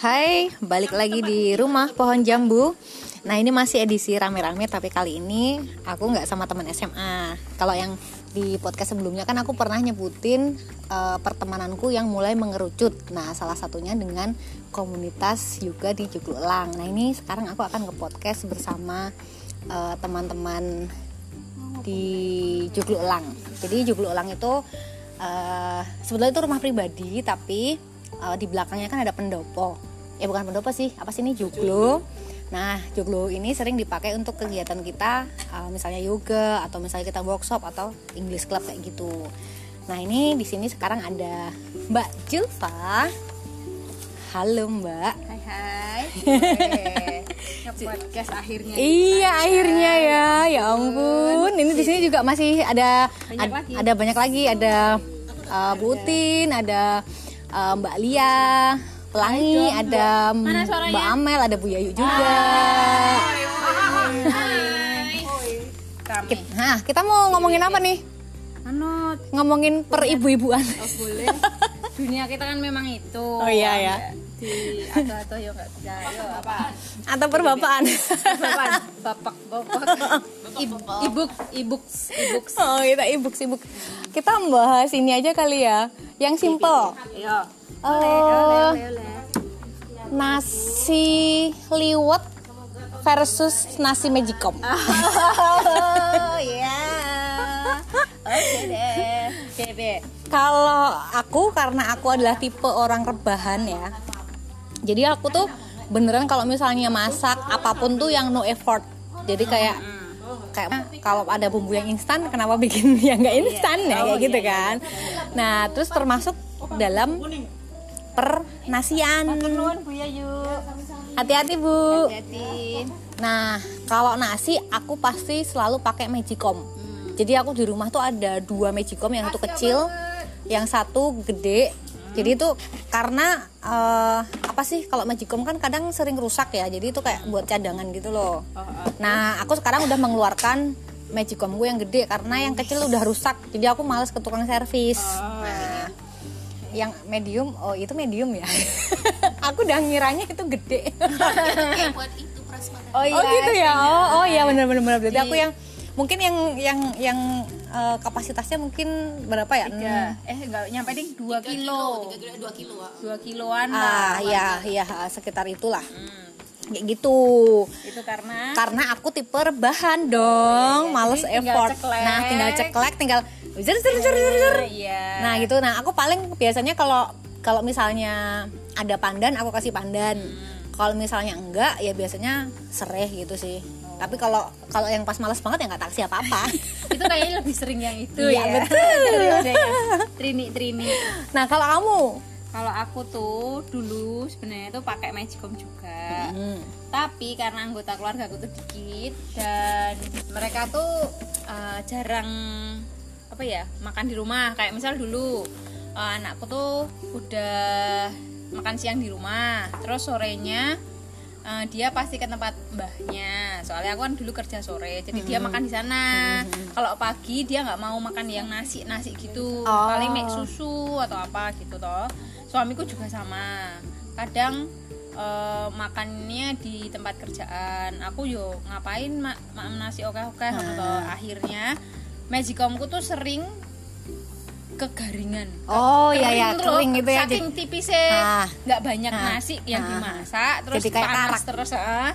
Hai, balik lagi di rumah pohon jambu. Nah ini masih edisi rame-rame tapi kali ini aku nggak sama teman SMA. Kalau yang di podcast sebelumnya kan aku pernah nyebutin uh, pertemananku yang mulai mengerucut. Nah salah satunya dengan komunitas juga di Joglulang. Nah ini sekarang aku akan ke podcast bersama uh, teman-teman di Joglulang. Jadi Joglulang itu uh, sebetulnya itu rumah pribadi tapi di belakangnya kan ada pendopo ya bukan pendopo sih apa sih ini? Joglo. Nah joglo ini sering dipakai untuk kegiatan kita uh, misalnya yoga atau misalnya kita workshop atau English club kayak gitu. Nah ini di sini sekarang ada Mbak Julfa. Halo Mbak. Hai hai. Podcast akhirnya iya akhirnya ya. Ya ampun. Ini di sini juga masih ada banyak ad, lagi. ada banyak lagi. Ada uh, Butin ada uh, Mbak Lia Pelangi, Ayo, ada Mbak Amel, ada Bu Yayu juga. Nah, kita mau ngomongin apa nih? Anot. Ngomongin per ibu-ibuan. Oh, boleh. Dunia kita kan memang itu. Oh iya ya. Di atau atau yo enggak bisa. Yo apa? Atau perbapaan. Perbapaan. Bapak bapak. Ibuk ibuk ibuk. Oh, kita ibuk ibuk. Kita membahas ini aja kali ya. Yang simple. Iya. Uh, nasi liwet versus nasi magicom. Oh ya. Oke deh. Deh. Kalau aku karena aku adalah tipe orang rebahan ya. Jadi aku tuh beneran kalau misalnya masak apa pun tuh yang no effort. Jadi kayak kayak kalau ada bumbu yang instan kenapa bikin yang nggak instan ya kayak gitu kan. Nah, terus termasuk dalam per nasian. Hati-hati bu. Hati-hati. Nah kalau nasi aku pasti selalu pakai magicom. Hmm. Jadi aku di rumah tuh ada dua magicom yang satu kecil, yang satu gede. Hmm. Jadi itu karena uh, apa sih kalau magicom kan kadang sering rusak ya. Jadi itu kayak buat cadangan gitu loh. Oh, oh. Nah aku sekarang udah mengeluarkan magicom gue yang gede karena yang kecil udah rusak. Jadi aku males ke tukang servis. Oh. Nah yang medium oh itu medium ya? Aku udah ngiranya itu gede. Buat itu oh iya oh gitu ya? oh oh iya benar benar benar. Berarti aku yang mungkin yang yang yang uh, kapasitasnya mungkin berapa ya? Tiga. Eh enggak nyampe ding dua kilo. Dua kilo. Dua kiloan ah, iya iya sekitar itulah. Hmm. Kayak gitu. Itu karena? Karena aku tipe rebahan dong oh, iya. males Jadi effort. tinggal nah tinggal ceklek tinggal zer zer zer zer iya. nah gitu. Nah aku paling biasanya kalau kalau misalnya ada pandan aku kasih pandan. Hmm. kalau misalnya enggak ya biasanya sereh gitu sih. Oh. tapi kalau kalau yang pas males banget ya nggak taksi apa apa itu kayaknya lebih sering yang itu iya, ya. betul. Trini trini nah kalau kamu? Kalau aku tuh dulu sebenarnya tuh pakai magicom juga. Mm. tapi karena anggota keluarga aku tuh dikit dan mereka tuh uh, jarang apa ya makan di rumah kayak misal dulu uh, anakku tuh udah makan siang di rumah terus sorenya uh, dia pasti ke tempat mbahnya soalnya aku kan dulu kerja sore jadi -hmm. dia makan di sana -hmm. kalau pagi dia nggak mau makan yang nasi nasi gitu oh. paling make susu atau apa gitu toh suamiku juga sama kadang uh, makannya di tempat kerjaan aku yo ngapain mak ma nasi oke oke nah. akhirnya magicomku tuh sering kegaringan oh iya ya kering gitu ya saking tipisnya nggak banyak nah. nasi yang nah. dimasak terus Jadi panas kayak terus uh,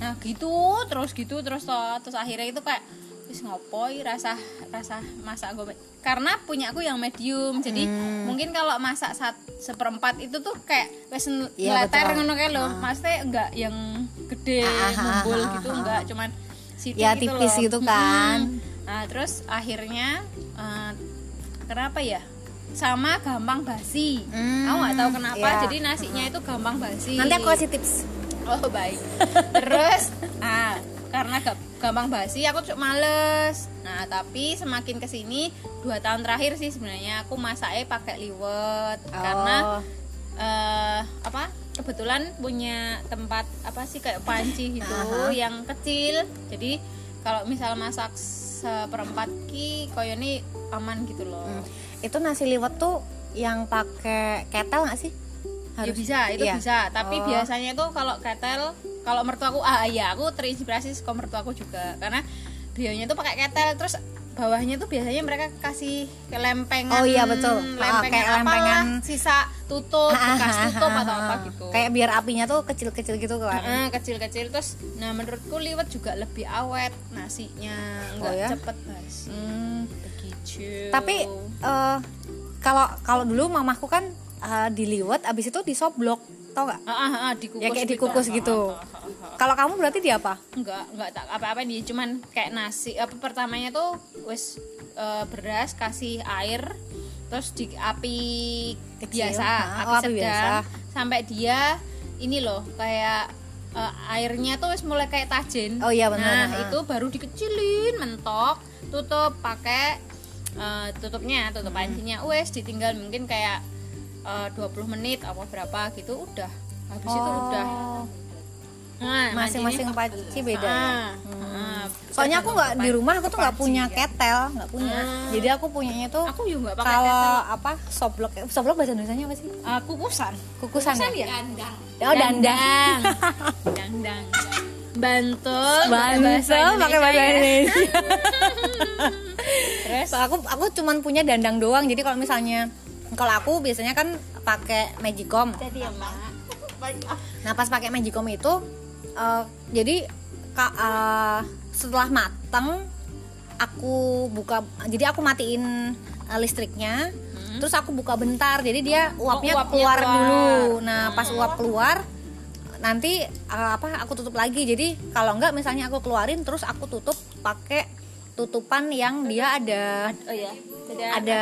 nah gitu terus gitu terus terus akhirnya itu kayak wis ngopoi rasa rasa masak gue karena punya aku yang medium jadi hmm. mungkin kalau masak saat seperempat itu tuh kayak wes iya, letter ngono kayak loh ah. maksudnya enggak yang gede ah, ngumpul ah, gitu ah, enggak cuman ya gitu tipis loh. gitu kan hmm. Nah terus akhirnya uh, kenapa ya? Sama gampang basi. Hmm, aku nggak tahu kenapa ya. jadi nasinya itu gampang basi. Nanti aku kasih tips. Oh baik. Terus ah karena gampang basi aku cuma males. Nah tapi semakin ke sini dua tahun terakhir sih sebenarnya aku masaknya pakai liwet. Oh. karena uh, apa kebetulan punya tempat apa sih kayak panci gitu uh -huh. yang kecil. Jadi kalau misal masak seperempat ki koyo ini aman gitu loh hmm. itu nasi liwet tuh yang pakai ketel nggak sih ya bisa itu iya. bisa tapi Oh. biasanya itu kalau ketel kalau mertuaku ah iya aku terinspirasi ke mertuaku juga karena beliaunya tuh pakai ketel terus bawahnya tuh biasanya mereka kasih ke lempengan Oh, iya, betul. Ah, lempengan, kayak apalah, lempengan. sisa tutup bekas tutup atau apa gitu kayak biar apinya tuh kecil-kecil gitu kan Heeh, kecil-kecil terus nah menurutku liwet juga lebih awet nasinya nggak Oh, ya? cepet basi Hmm. begitu tapi eh, kalau kalau dulu mamaku kan eh, diliwet abis itu disoblok tau nggak ah, ah, ah, dikukus ya kayak dikukus gitu kalau kamu berarti di apa enggak enggak tak apa-apa dia cuman kayak nasi apa pertamanya tuh wes eh, beras kasih air terus di api Kecil. biasa Ah, api oh, api sedang biasa. sampai dia ini loh kayak eh, airnya tuh wes mulai kayak tajin Oh iya, benar. nah Ah. itu baru dikecilin mentok tutup pakai eh, tutupnya tutup Hmm. pancinya wes ditinggal mungkin kayak eh, 20 menit apa berapa gitu udah. Habis itu udah. Oh, nah, masing-masing panci beda ya? Ah, ah. soalnya aku nggak di rumah aku tuh nggak punya ya. ketel nggak punya. Hmm. jadi aku punyanya tuh aku juga pakai kalau ketel. apa soblok soblok bahasa Indonesia apa sih? Ah, kukusan. Kukusan, ya? Dandang. Oh dandang. Dandang. Bantul. Bansel pakai bahasa ya. Indonesia. terus? So, aku aku cuman punya dandang doang. Jadi kalau misalnya kalau aku biasanya kan pakai Magicom. jadi ya Nah, pas pakai Magicom itu eh, jadi ka, eh, setelah mateng aku buka jadi aku matiin eh, listriknya. Terus aku buka bentar. Jadi dia uapnya, uapnya keluar, keluar. dulu. Nah, pas uap keluar nanti eh, apa aku tutup lagi. Jadi kalau enggak misalnya aku keluarin terus aku tutup pakai tutupan yang dia ada oh ya jadi ada,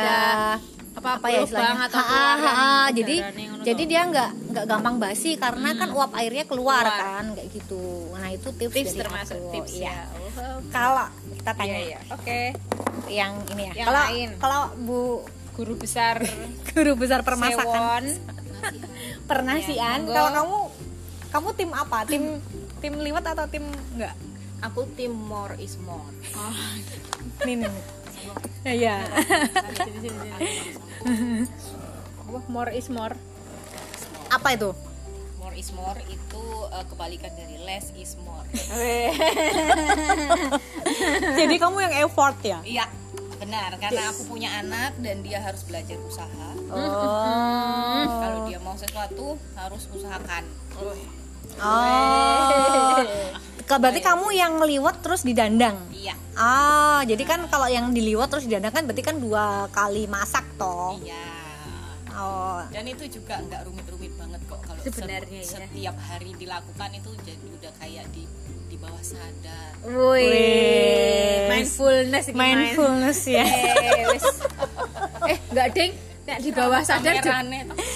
apa apa ya istilahnya? atau Ha, keluaran ha, ha. jadi nih, jadi dia nggak nggak gampang basi karena kan uap airnya keluar, Keluar. kan kayak gitu. Nah itu tips, tips dari termasuk aku. tips Iya. ya. Oh, kalau kita tanya iya. Iya oke. yang ini ya. Yang kalau lain. kalau bu guru besar. Guru besar permasakan. Sewon. Pernasian monggo. kalau kamu kamu tim apa? Tim tim liwet atau tim enggak aku tim more is more. Ini nih ya Wah, more is more. Apa itu? More is more itu uh, kebalikan dari less is more. Jadi kamu yang effort ya? Iya benar. Karena aku punya anak dan dia harus belajar usaha. Oh. Kalau dia mau sesuatu harus usahakan. Oh. Ke- Berarti kamu yang ngeliwet terus didandang. iya Ah, jadi kan kalau yang diliwet terus didandang kan berarti kan dua kali masak toh. iya Oh. dan itu juga nggak rumit-rumit banget kok kalau se- Sebenarnya ya. setiap hari dilakukan itu jadi udah kayak di di bawah sadar Wih. mindfulness Mindfulness ya. eh eh enggak ding nek di bawah sadar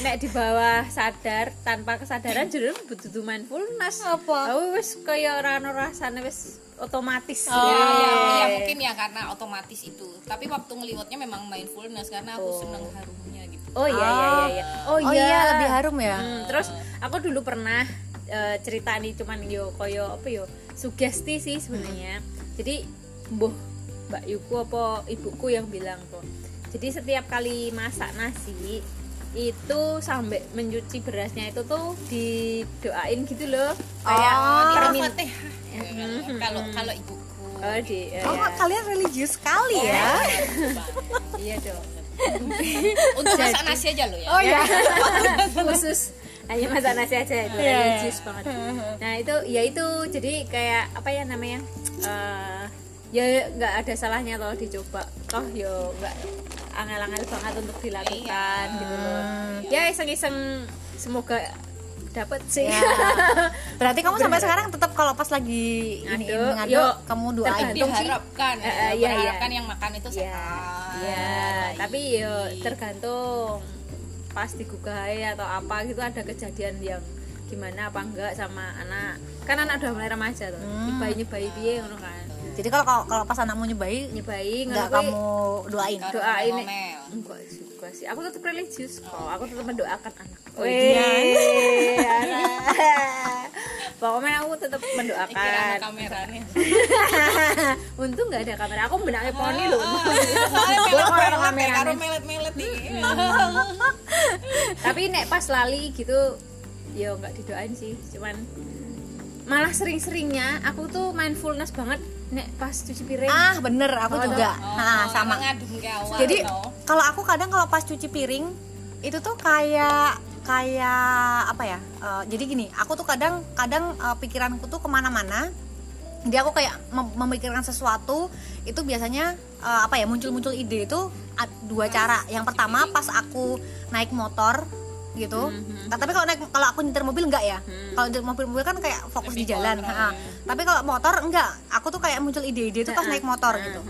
nek di bawah sadar tanpa kesadaran jadi butuh mindfulness. Apa? oh wis kaya ora ono rasane wis otomatis. Ya, ya, Eh. ya, mungkin ya karena otomatis itu. Tapi waktu ngeliwatnya memang mindfulness karena aku seneng harumnya gitu. Oh iya iya iya, iya. Oh, iya, lebih harum ya. Hmm, terus aku dulu pernah eh, cerita nih cuman yo koyo apa yo sugesti sih sebenarnya. Jadi mbuh mbak Yuku apa ibuku yang bilang tuh jadi setiap kali masak nasi itu sampai mencuci berasnya itu tuh didoain gitu loh kayak Oh. permin Al-Fatihah. kalau kalau ibuku oh di eh, Oh, ya. kalian religius sekali ya. iya dong untuk masak nasi aja lo ya Oh iya. khusus hanya masak nasi aja itu Iya. religius banget nah itu ya itu jadi kayak apa ya namanya Eh, ya nggak ada salahnya loh dicoba toh yo nggak angel-angel banget untuk dilakukan Iya. gitu loh ya iseng-iseng semoga dapat sih Ya. Berarti kamu sampai sekarang tetap kalau pas lagi ini Ngaduk, kamu doain. Tergantung. sih. diharapkan Eh, ya, iya, iya. yang makan itu ya sehat ya baik. tapi yo tergantung pas digugah atau apa gitu ada kejadian yang gimana apa enggak sama anak kan anak udah mulai remaja tuh nyebai nyebai piye ngono kan Jadi kalau kalau kalau pas anakmu nyebai nyebai nggak kamu doain. Doain ngomel. enggak juga sih aku tetap religius kok aku tetap mendoakan anak Oh, iya. Pokoknya aku tetap mendoakan kameranya untung nggak ada kamera aku benaknya poni loh Soalnya Gua kalau pelet-pelet kameranya. karo melet-melet iki. tapi nek pas lali gitu ya nggak didoain sih cuman malah sering-seringnya aku tuh mindfulness banget nek pas cuci piring. Ah bener aku Oh, juga. Oh, nah sama. ke awal jadi kalau aku kadang kalau pas cuci piring itu tuh kayak kayak apa ya? Eh, jadi gini aku tuh kadang kadang eh, pikiranku tuh ke mana-mana. Jadi aku kayak mem- memikirkan sesuatu itu biasanya eh, apa ya muncul-muncul ide itu dua cara. yang pertama pas aku naik motor gitu. Nah, tapi kalau naik kalau aku nyetir mobil enggak ya? Kalau nyetir mobil mobil kan kayak fokus di jalan Ha. tapi kalau motor enggak. Aku tuh kayak muncul ide-ide itu pas naik motor gitu.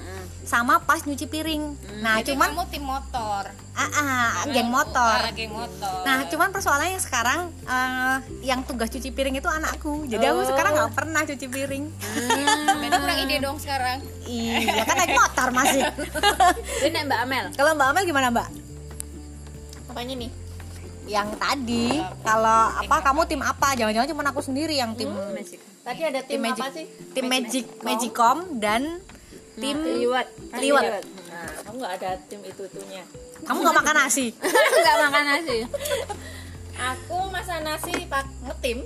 sama pas nyuci piring. Nah Jadi cuman kamu tim motor. Ah, ah, geng motor. Ah, geng motor. Nah, cuman persoalannya sekarang eh, yang tugas cuci piring itu anakku. Jadi aku sekarang nggak pernah cuci piring. berarti kurang ide dong sekarang. Iya, kan naik motor masih. Nek Mbak Amel? Kalau Mbak Amel gimana, Mbak? apanya nih Yang tadi kalau apa kamu tim apa? Jangan-jangan cuma aku sendiri yang tim Magic tadi ada tim magic, tim magic magicom dan tim liwat liwat. Nah, kamu nggak ada tim itu itunya. Kamu nggak makan nasi? nggak makan nasi Aku masa nasi pak ngetim.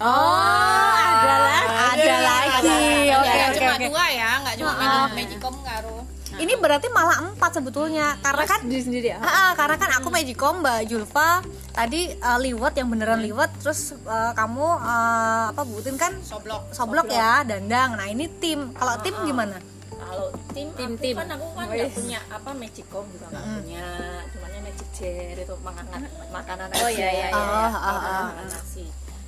oh ada lah Ada lagi. Oke, oke, cuma dua ya nggak cuma magic magicom karo Ini berarti malah empat sebetulnya. Karena kan sendiri sendiri ya? Ah, ah, karena kan aku magicom Mbak Julfa. Tadi eh, liwat yang beneran liwat terus eh, kamu eh, apa butin kan? Soblok. Soblok ya dandang. Nah ini tim. Kalau tim gimana? Kalau tim Tim, aku tim. kan aku kan nggak punya apa magicom juga nggak punya. Cuman magic jar itu makanan makanan Oh, iya, iya, iya. Oh, ah, ah. Makanan nasi.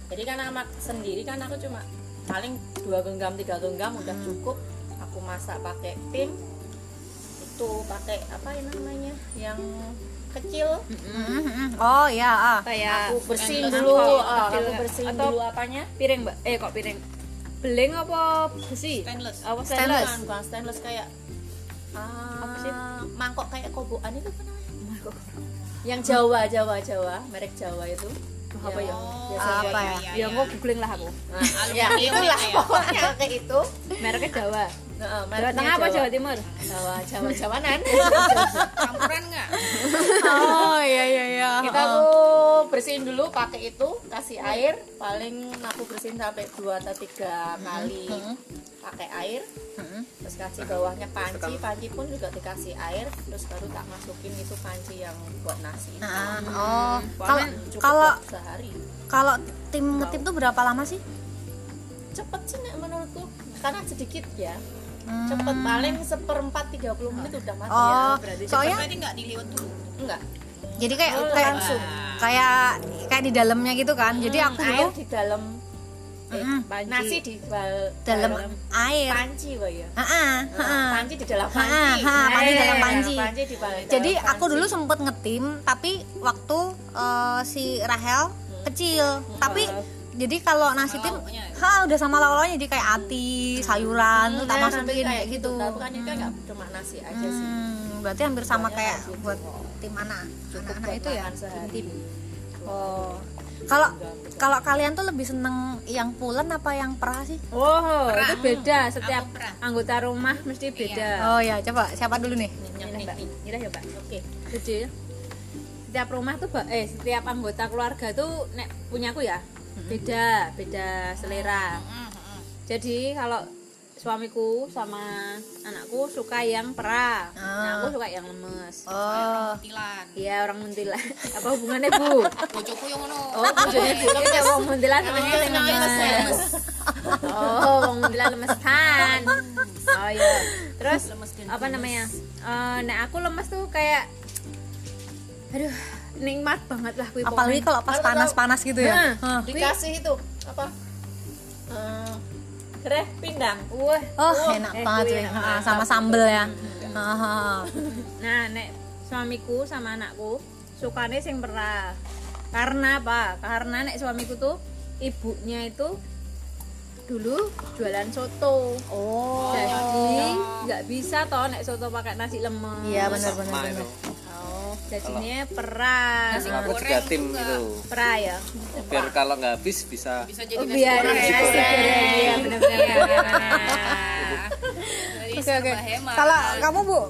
Jadi kan anak sendiri kan aku cuma paling dua genggam tiga genggam udah cukup. Aku masak pakai tim itu pakai apa yang namanya? Yang kecil. Oh ya ah. kayak aku bersihin dulu ah, aku kan? bersihin Atau dulu apanya? piring mbak? Eh kok piring? Beling apa besi? Stainless. Apa Stainless. stainless. Bukan, stainless kayak Apa sih? mangkok kayak kobokan itu apa namanya? Yang Jawa Jawa Jawa merek Jawa itu. Apa ya? Biasa. Apa buat- ya? ya kok googling lah aku. Nah, ya itulah pokoknya kayak itu. Mereknya Jawa nah, Jawa Tengah apa Jawa. Timur? Jawa Jawa Jawanan. Campuran nggak? Oh iya iya iya. Kita aku bersihin dulu pakai itu kasih air. Paling aku bersihin sampai dua atau tiga kali. Pakai air. Terus kasih bawahnya panci. panci pun juga dikasih air terus baru tak masukin itu panci yang buat nasi. Itu. Ah, oh. Kalau kalau sehari. kalau tim ngetim tuh berapa lama sih? Cepet sih menurutku. Karena sedikit ya Hmm. cepet paling seperempat 30 menit udah mati oh ya berarti soalnya berarti nggak diliwat dulu enggak jadi kayak Oh, kayak langsung. kayak kayak di dalamnya gitu kan jadi aku air dulu di dalam Mm-mm. panci nasi di bal- dalam air panci ya Ah, Nah, panci di dalam Ah, panci ah, panci Eh, dalam panci. panci di bal- Jadi dalam aku panci. dulu sempet ngetim, tapi waktu eh, si Rahel kecil. Tapi jadi kalau nasi tim, ya? ha udah sama lauk-lauknya jadi kayak ati, sayuran tuh tak Nah, masukin sampai kayak gitu. tapi kan itu nggak cuma nasi aja sih Hmm, berarti hampir sama Pokoknya kayak nasi buat itu. tim anak Cukup anak-anak itu ya. Tim. Oh. Kalau kalau kalian tuh lebih seneng yang pulen apa yang perah sih? oh itu beda setiap Aku perah. anggota rumah mesti beda Oh ya, coba siapa dulu nih? ini ya mbak oke jadi setiap rumah tuh eh setiap anggota keluarga tuh nek punyaku ya beda beda selera. Jadi kalau suamiku sama anakku suka yang perah. Nah, aku suka yang lemes. Oh. iya orang muntilan apa hubungannya bu? Bojoku yang ngono. Oh bojone bu ini wong muntilan senengnya sing lemes. oh wong muntilan lemesan. Oh iya. Terus apa namanya? Eh, nek aku lemes tuh kayak aduh nikmat banget lah kuwi Apalagi kalau pas panas-panas gitu ya. Nah. Hah. dikasih itu apa Eh, gereh pindang wah Oh, enak eh, banget enak Ha, sama sambel ya. Ha, ha. Nah, nek suamiku sama anakku sukanya sing perah. Karena apa? Karena nek suamiku tuh ibunya itu dulu jualan soto. Oh. Jadi nggak bisa toh nek soto pakai nasi lemes. Iya benar benar. Jadinya perah. aku juga. tim itu Perah ya. biar kalau nggak habis bisa bisa jadi Oh, nasi biar goreng. nasi goreng. Iya, benar-benar. Jadi Oke oke. Kalau kamu Bu?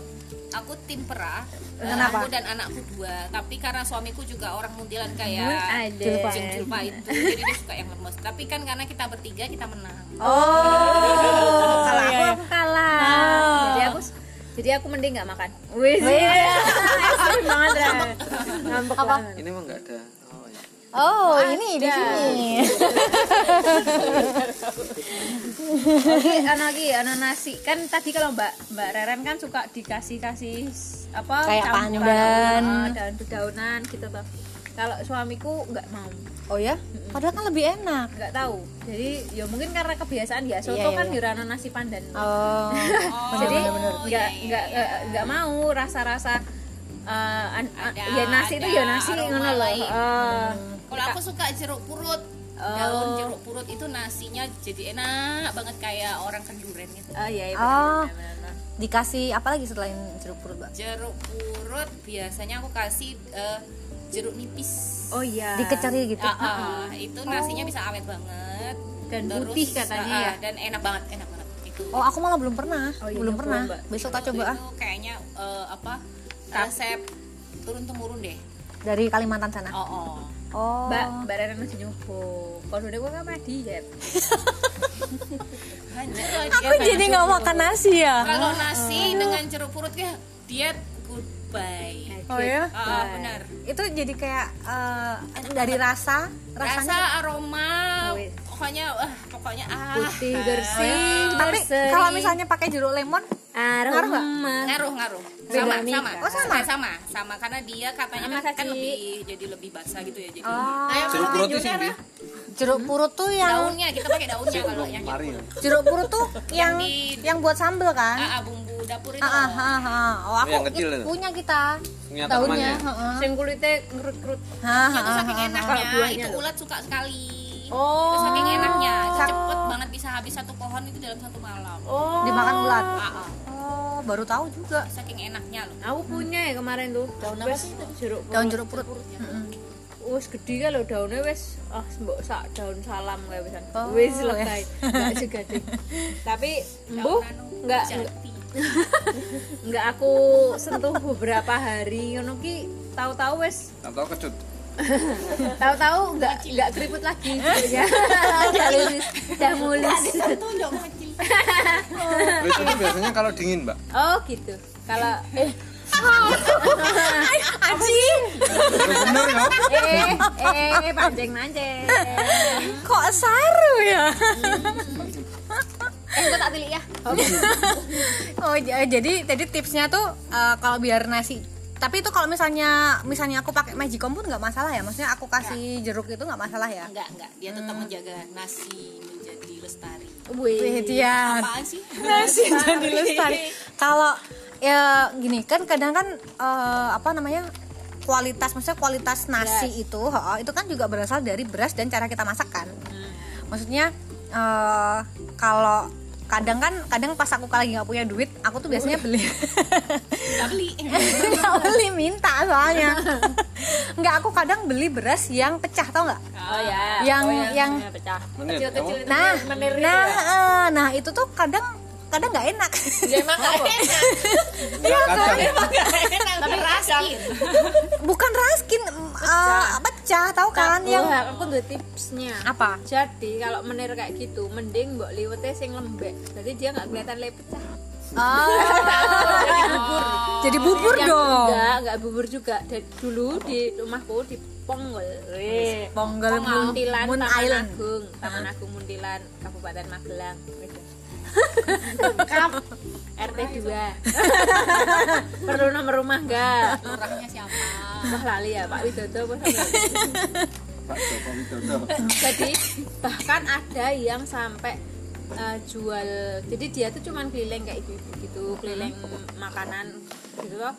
Aku tim perah Kenapa? aku dan anakku dua. Tapi karena suamiku juga orang muntilan kayak Jeng Julpa itu. Jadi dia suka yang lemes. Tapi kan karena kita bertiga kita menang. Oh kalau aku aku kalah. Jadi aku jadi aku mending nggak makan wih ekstrim banget Ra. ngambek Apa? banget. Ini mah nggak ada. Oh, iya. Oh, ini di sini. Oke, anu lagi, anu nasi kan tadi kalau Mbak Mbak Reren kan suka dikasih kasih apa Kayak campuran, pandan. ah, daun dedaunan gitu toh. Kalau suamiku nggak mau, Oh ya? Padahal kan lebih enak. nggak tahu. Jadi ya mungkin karena kebiasaan ya. Soto Iya, iya, kan iya. dirano nasi pandan. Oh. Jadi bener-bener. nggak nggak nggak- mau rasa-rasa eh, an- Ada- ya nasi itu ada ya nasi ngono loh. Eh, kalau aku suka jeruk purut daun jeruk purut itu nasinya jadi enak banget kayak orang kenduren gitu oh iya, iya Oh. benar, benar, benar. Dikasih apa lagi selain jeruk purut, Mbak? jeruk purut biasanya aku kasih eh, jeruk nipis Oh iya. Dikecari gitu. Ah, ah, itu nasinya bisa awet banget Dan putih katanya ah, ya? dan enak banget enak banget itu Oh, aku malah belum pernah. Oh, iya, belum pernah. Mbak. Besok tak coba ah. kayaknya eh, apa resep turun temurun deh Dari Kalimantan sana. oh, oh. Oh. Mbak, Mbak Reren masih nyoba. Kalau udah gue kan pernah diet. Hanya Aku jadi nggak makan nasi ya. kalau nasi dengan jeruk purut ya diet goodbye Oh ya? Ah, benar Itu jadi kayak eh, dari rasa, rasa rasanya. aroma Oh, iya. Pokoknya ah, pokoknya ah Putih ah, bersih. Tapi berseri. kalau misalnya pakai jeruk lemon, aroma. ngaruh ngaruh Beda sama nih, sama Kak. Oh, sama? Nah, sama sama karena dia katanya Sama, kan, kan lebih jadi lebih basah gitu ya jadi Oh. Ayo Jeruk purut sih. Jeruk purut tuh yang daunnya kita pakai daunnya kalau yang jeruk purut tuh yang di- yang buat sambel kan? ah, ah, bumbu dapur itu Ah, ah, ah, ah. Oh, aku Yang kecil punya kita. Punya Daunnya. Sing kulitnya ngerut-ngerut. Ah, itu ah, saking ah, ah. enaknya itu ulat suka sekali Oh. itu saking enaknya itu Sak- cepet banget bisa habis satu pohon itu dalam satu malam Oh. Dimakan ulat. ah, ah. Oh, baru tahu juga. saking enaknya loh Aku punya ya kemarin tuh. Daun apa sih Jeruk purut. Daun jeruk purut. Mm-mm. Wes gede kan lo daunnya wes ah mbok sak daun salam kayak pisan. Oh, Wes ya. selesai. Enggak segede. Tapi Daun anu, enggak jati. enggak aku sentuh beberapa hari ngono ki tahu-tahu wes Atau kecut. tahu-tahu enggak enggak keriput lagi ya udah mulus. Terus itu biasanya kalau dingin, Mbak. oh gitu. Kalau eh. Aji, bener ya. eh eh pancing mancing kok saru ya? eh gua tak tilik ya. Oh, j- jadi tadi tipsnya tuh eh, kalau biar nasi tapi itu kalau misalnya misalnya aku pakai magicom pun nggak masalah ya? Maksudnya aku kasih jeruk itu nggak masalah ya? Enggak enggak dia tetap menjaga nasi menjadi lestari. Wih dia. apaan sih? Nasi jadi lestari. Kalau ya gini kan kadang kan eh, apa namanya kualitas maksudnya kualitas nasi itu heeh, itu kan juga berasal dari beras dan cara kita masak kan? Maksudnya eh, kalau kadang kan kadang pas aku lagi nggak punya duit aku tuh biasanya beli. Nggak beli. Nggak beli minta soalnya. Nggak aku kadang beli beras yang pecah tau nggak? Oh ya yang oh, ya. yang Ya, pecah kecil-kecil nah menir gitu nah ya? eh, nah itu tuh kadang kadang nggak enak. Ya emang nggak enak Iya, Kadang. tapi raskin. Bukan raskin eh, pecah tahu kan yang aku tuh tipsnya. Apa? Jadi kalau menir kayak gitu mending mbok liwetnya sing lembek. Jadi dia nggak kelihatan le pecah. Oh, jadi bubur. Yang dong? enggak enggak bubur juga. Dan dulu di rumahku di Ponggol. Ponggol Muntilan Moon Taman Island. Agung Taman Agung Muntilan Kabupaten Magelang Wih. RT 2 perlu nomor rumah enggak lurahnya siapa? Wah lali ya Pak Widodo Pak Joko Widodo. jadi bahkan ada yang sampai eh, jual jadi dia tuh cuman keliling kayak ibu-ibu gitu keliling makanan gitu loh.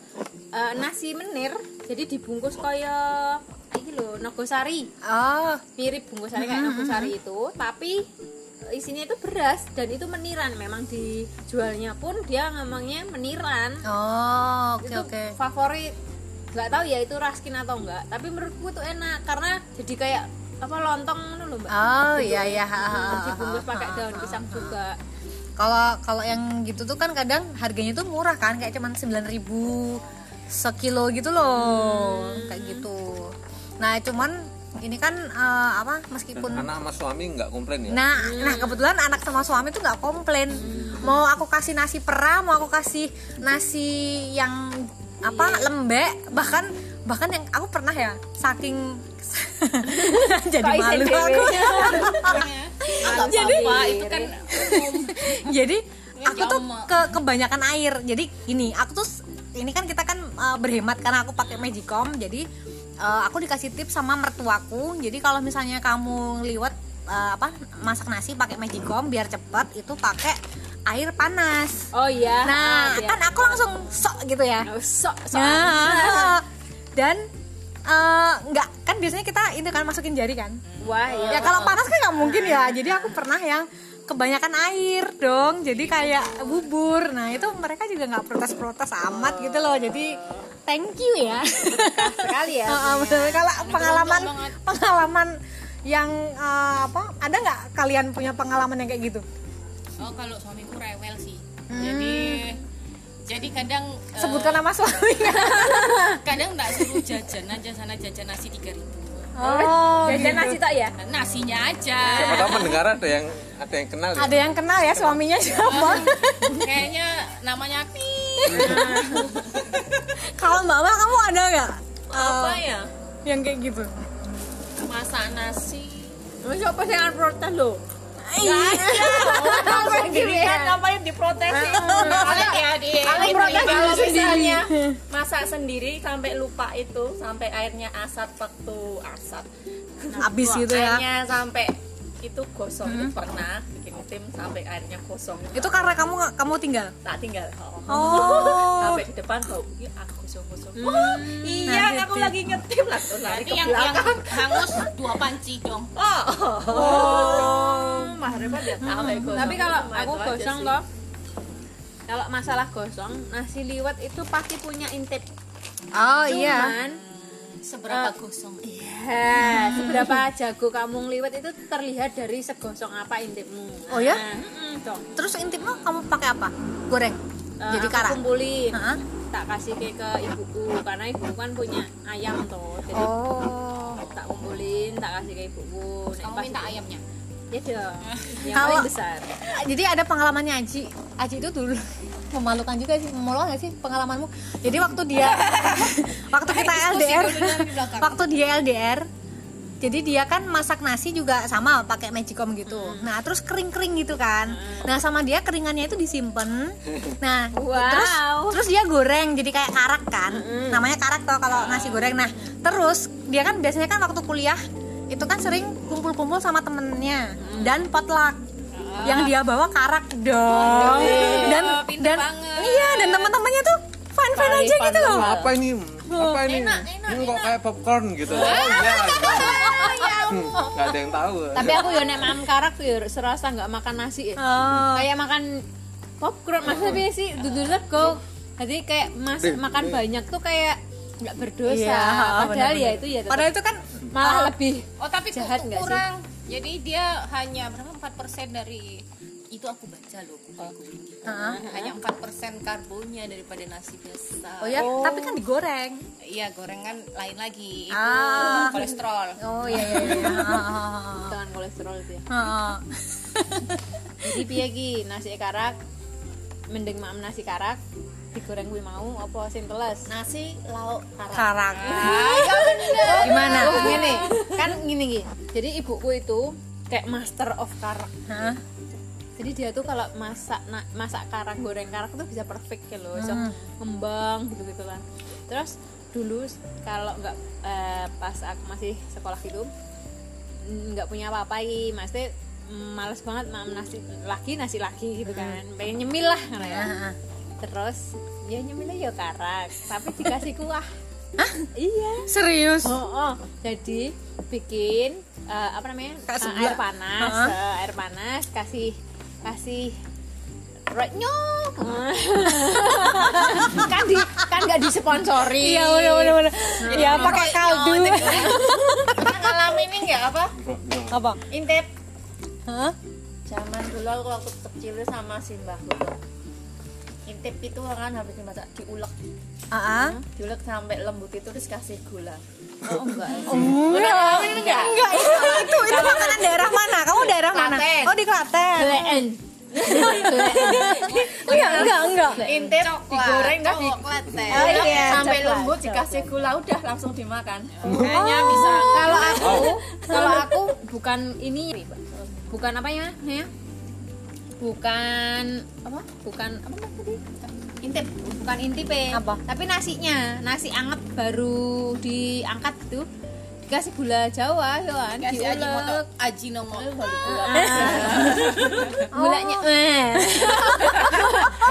Eh, nasi menir jadi dibungkus kayak ini loh nogosari. Oh. Mirip bungkusannya kayak nogosari itu tapi isinya itu beras dan itu meniran. Memang dijualnya pun dia ngomongnya meniran. Oh oke itu oke. favorit. Nggak tahu ya itu raskin atau enggak tapi menurutku itu enak karena jadi kayak apa lontong loh mbak. Oh iya iya Hmm, ha, dibungkus pakai daun pisang juga. Kalau kalau yang gitu tuh kan kadang harganya tuh murah kan kayak cuman 9000 sekilo gitu loh kayak gitu. Nah cuman ini kan eh, apa meskipun anak sama suami nggak komplain ya Nah, nah kebetulan anak sama suami tuh nggak komplain. Mau aku kasih nasi perah, mau aku kasih nasi yang apa lembek, bahkan bahkan yang aku pernah ya saking jadi malu aku. jadi itu kan jadi aku tuh ke kebanyakan air. Jadi gini, aku tuh ini kan kita kan uh, berhemat karena aku pakai Magicom. Jadi uh, aku dikasih tips sama mertuaku. Jadi kalau misalnya kamu liwat uh, apa masak nasi pakai Magicom biar cepet itu pakai air panas. oh iya Nah, Ah, iya. kan aku langsung sok gitu ya. Oh, sok sok Nah, dan uh, nggak kan biasanya kita ini kan masukin jari kan. wah iya Ya kalau panas kan nggak mungkin ya. Jadi aku pernah yang kebanyakan air dong. Jadi kayak bubur. Nah itu mereka juga nggak protes-protes amat gitu loh. Jadi thank you ya. sekali ya. Kalau pengalaman pengalaman yang eh, apa? Ada nggak kalian punya pengalaman yang kayak gitu? oh kalau suamiku rewel sih jadi jadi kadang eh, Sebutkan nama suaminya. kadang nggak suruh jajan aja sana jajan nasi tiga ribu Oh, jajan nasi tak ya nasinya aja siapa tahu mendengar ada yang ada yang kenal ya? ada yang kenal ya suaminya siapa? kayaknya namanya Pi Kalau Mbak Mel kamu ada nggak? Apa eh, ya? yang kayak gitu? masak nasi Mas apa sih yang protes lo Iya. sendiri kan ngapain diprotesin? Paling ya di kalau misalnya. masak sendiri sampai lupa itu sampai airnya asat waktu asat. Habis gitu ya. airnya sampai itu gosong. Itu pernah bikin tim sampai airnya gosong. Itu karena kamu nggak- kamu tinggal. tak tinggal. Oh. sampai di depan bau. Ini aku gosong gosong oh iya Nah, aku gitu. lagi ngetim langsung lari ke yang yang belakang. hangus dua panci dong oh. Oh. Mah repot ya. Gosong. Tapi kalau aku gosong sih. toh. Kalau masalah gosong nasi liwet itu pasti punya intip. Oh iya. Seberapa gosong ya, seberapa jago kamu ngliwet itu terlihat dari segosong apa intipmu Oh ya? Nah. Terus intipmu kamu pakai apa? Goreng. Eh, Jadi aku karak. kumpulin Hah? tak kasih ke, ke ibuku karena ibuku kan punya ayam toh jadi Oh. tak kumpulin tak kasih ke ibuku Nek kamu pas minta itu- ayamnya ya dong yang Kalau- besar Jadi ada pengalamannya Aji. Aji itu dulu memalukan juga sih, memalukan gak sih pengalamanmu? Jadi waktu dia waktu kita LDR, waktu dia LDR, jadi dia kan masak nasi juga sama pakai magicom gitu. Nah, terus kering-kering gitu kan. Nah, sama dia keringannya itu disimpan. Nah, Wow. terus terus dia goreng jadi kayak karak kan. Namanya karak toh kalau nasi goreng. Nah, terus dia kan biasanya kan waktu kuliah itu kan sering kumpul-kumpul sama temennya dan potluck yang dia bawa karak dong dan pinter dan banget. iya dan teman-temannya tuh fun fun Paling aja gitu loh apa ini apa ini? Ini kok kayak popcorn gitu. Oh iya Hmm, nggak ada yang tahu. Tapi aku ya nek mam karak tuh ya serasa nggak makan nasi. Ya. Oh. kayak makan popcorn maksudnya sih? Duduk sego. Jadi kayak mas makan banyak tuh kayak nggak berdosa. Iya, padahal benar-benar. ya itu ya padahal itu kan malah lebih oh tapi Jahat sih? kurang. Jadi dia hanya berapa? 4% dari itu aku baca loh buku ini. Heeh. hanya 4% karbonnya daripada nasi biasa oh ya? Tapi kan digoreng. Iya gorengan lain lagi. Itu Ah. kolesterol. Oh iya iya iya. Dengan kolesterol ya. Heeh. jadi piye ki nasi karak mending mam nasi karak digoreng kuwi mau apa sing teles? Nasi lauk karak. Karak. Ayo gimana? Oh, gini. Kan gini ki jadi ibuku itu kayak master of karak. Hah? Jadi dia tuh kalau masak na- masak karak goreng karak tuh bisa perfect ya loh. Bisa Hmm. ngembang gitu gitu kan. Terus dulu kalau nggak eh, pas aku masih sekolah gitu nggak punya apa-apa i maksudnya males banget mam nasi lagi nasi lagi gitu kan. Pengen nyemil lah kan ya. Terus ya nyemilnya ya karak tapi dikasih kuah. Iya. Serius? Oh, oh. jadi bikin eh, apa namanya seblak. air panas, eh, air panas, kasih kasih renyok, kan di kan nggak disponsori. iya bener bener bener. Ya pakai kaldu. Pernah ngalamin ini nggak apa? Apa? Intip. Hah? zaman dulu aku waktu kecil sama simbah dulu intip itu kan habis dimasak diulek. Ah, ah. diulek sampai lembut itu terus kasih gula. Oh enggak enggak. enggak enggak. Itu itu, itu makanan daerah mana? Kamu daerah mana? Klaten. oh di Klaten. Kleen. enggak enggak enggak. Intip digoreng dah di coklat teh. Oh, iya, sampai coklat, lembut dikasih gula udah langsung dimakan. Kayaknya bisa. Kalau aku kalau aku bukan ini bukan apa ya ya bukan apa? Bukan apa tadi? Intip bukan intip ya Apa? tapi nasinya nasi anget baru diangkat gitu dikasih gula jawa ya kan? Kasih aji moto diulek aji nomor gula gulanya eh.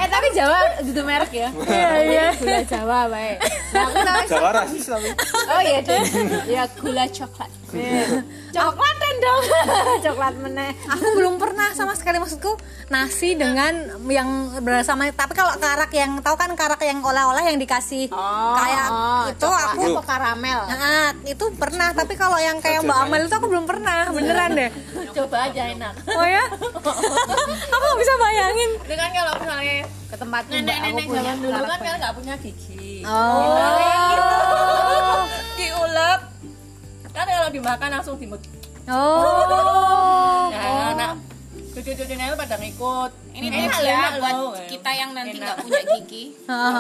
eh tapi jawa itu merek ya. Iya iya. Gula jawa baik. Nah, aku Jawa rasis tapi. oh iya deh. Ya gula coklat coklaten dong. Coklat meneh. Aku belum pernah sama sekali maksudku nasi dengan yang bersama tapi kalau karak yang tahu kan karak yang oleh-oleh yang dikasih kayak itu aku aku karamel? Nah, itu pernah tapi kalau yang kayak Mbak Amel itu aku belum pernah beneran deh. Coba aja enak. Oh ya? Aku nggak bisa bayangin. Kan kalau misalnya ke tempat nenek-nenek zaman dulu kan kan nggak punya gigi. Oh kan dimakan langsung dimut oh. Nah anak cucu-cucunya itu pada ngikut. Ini Enak tips loh, ya enak buat loh. kita yang nanti Enak. nggak punya gigi.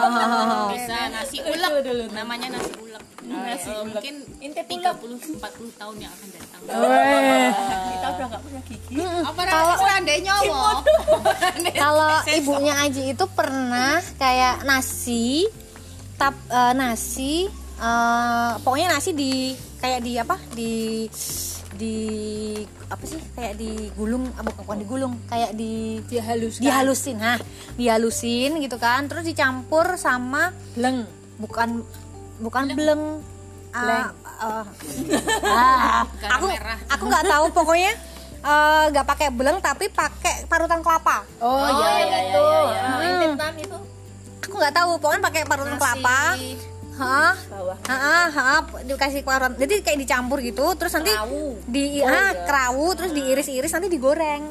Bisa nasi ulek. namanya nasi ulek. Nasi ulek. mungkin Intip 30 40 tahun yang akan datang. Kita udah nggak punya gigi. Apa kalau seandainya nyawa kalau ibunya Aji itu pernah kayak nasi tap eh, nasi eh, pokoknya nasi di kayak di apa? Di di apa sih? Kayak digulung bukan bukan digulung kayak di dihalus dihalusin. Nah dihalusin gitu kan terus dicampur sama leng. Bukan bukan bleng. Ah, ah, ah, aku merah. aku nggak tahu pokoknya eh, nggak pakai bleng tapi pakai parutan kelapa. Oh, iya iya iya itu iya Nah, intip kan itu? Aku nggak tahu pokoknya pakai parutan kelapa Hah? bawah Hah, hah, dikasih parutan. Jadi kayak dicampur gitu, terus nanti Kerawu. di ah, kerawu terus diiris-iris nanti digoreng.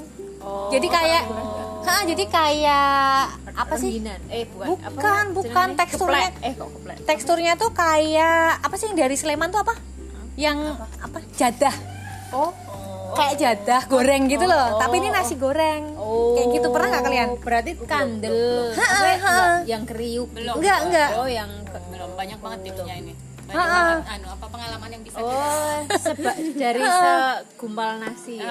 jadi kayak Hah, jadi kayak apa sih? Eh bukan apa Bukan, bukan jenenge? teksturnya. Eh kok keplek Teksturnya tuh kayak apa sih yang dari Sleman tuh apa? Yang apa? Jadah. oh Kayak jadah goreng gitu loh. Tapi ini nasi goreng. Kayak gitu pernah nggak kalian? berarti kandel Ha, ha. yang kriuk Belum. Enggak, enggak. oh yang belum banyak banget tipsnya ini banyak Ha-ha. banget anu apa pengalaman yang bisa kita oh seba dari segumpal nasi ya.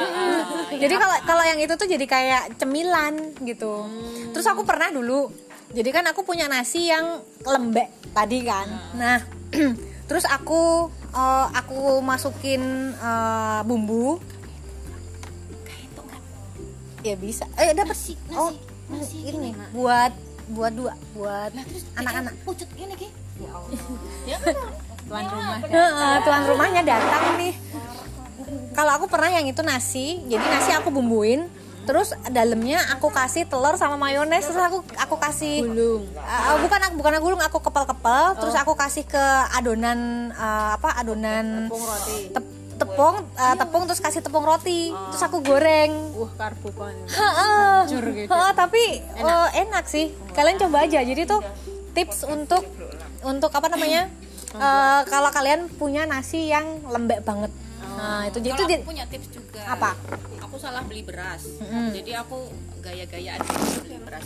Jadi kalau kalau yang itu tuh jadi kayak cemilan gitu. Terus aku pernah dulu. Jadi kan aku punya nasi yang lembek tadi kan. Nah, terus aku eh, aku masukin eh, bumbu. Ya bisa. Eh dapat sih. Oh, ini buat buat dua buat anak-anak. pucut ini ki. Tuan rumah. Heeh, tuan rumahnya datang nih. Kalau aku pernah yang itu nasi, jadi nasi aku bumbuin, terus dalamnya aku kasih telur sama mayones, terus aku aku kasih gulung. Uh, bukan aku bukan aku gulung, aku kepel-kepel, terus aku kasih ke adonan uh, apa adonan tepung roti. tep- tepung uh, tepung terus kasih tepung roti, terus aku goreng. wah karbo kan gitu. Tapi enak. enak sih. Kalian coba aja. Jadi tuh tips untuk untuk apa namanya? Eh, kalau kalian punya nasi yang lembek banget. Nah, itu jadi itu punya tips juga Apa? aku salah beli beras jadi aku gaya-gayaan beli beras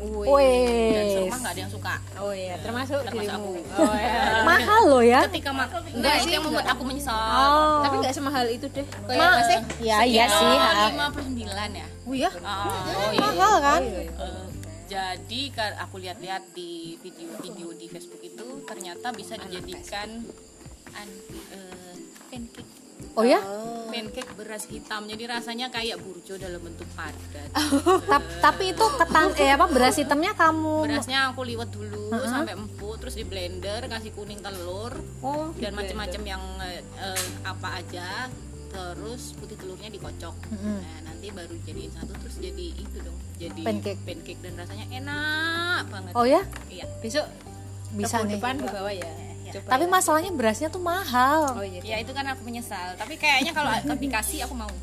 hitam dan Wih. serumah nggak ada yang suka. Oh iya termasuk termasuk aku. Oh iya. Mahal loh ya. ketika makan enggak itu yang membuat aku menyesal. Oh. tapi nggak semahal itu deh. Kayak Ma- masih Ya, iya sih. ha. lima puluh sembilan ya? Oh iya? Oh iya. Mahal kan? Eh, jadi kan aku lihat-lihat di video-video di Facebook itu ternyata bisa dijadikan an, eh, pancake Oh ya? pancake beras hitam jadi rasanya kayak burjo dalam bentuk padat. Tap- tapi itu ketan eh apa beras hitamnya kamu berasnya aku liwet dulu sampai empuk terus di blender kasih kuning telur Oh, dan macam-macam yang eh, eh, apa aja terus putih telurnya dikocok. Nah nanti baru jadiin satu terus jadi itu dong jadi Pancake. pancake dan rasanya enak banget. Oh ya? iya. Bisa besok tepung nih. depan di bawah ya Coba tapi masalahnya berasnya tuh mahal. Oh iya. ya itu kan aku menyesal. Tapi kayaknya kalau dikasih aku mau.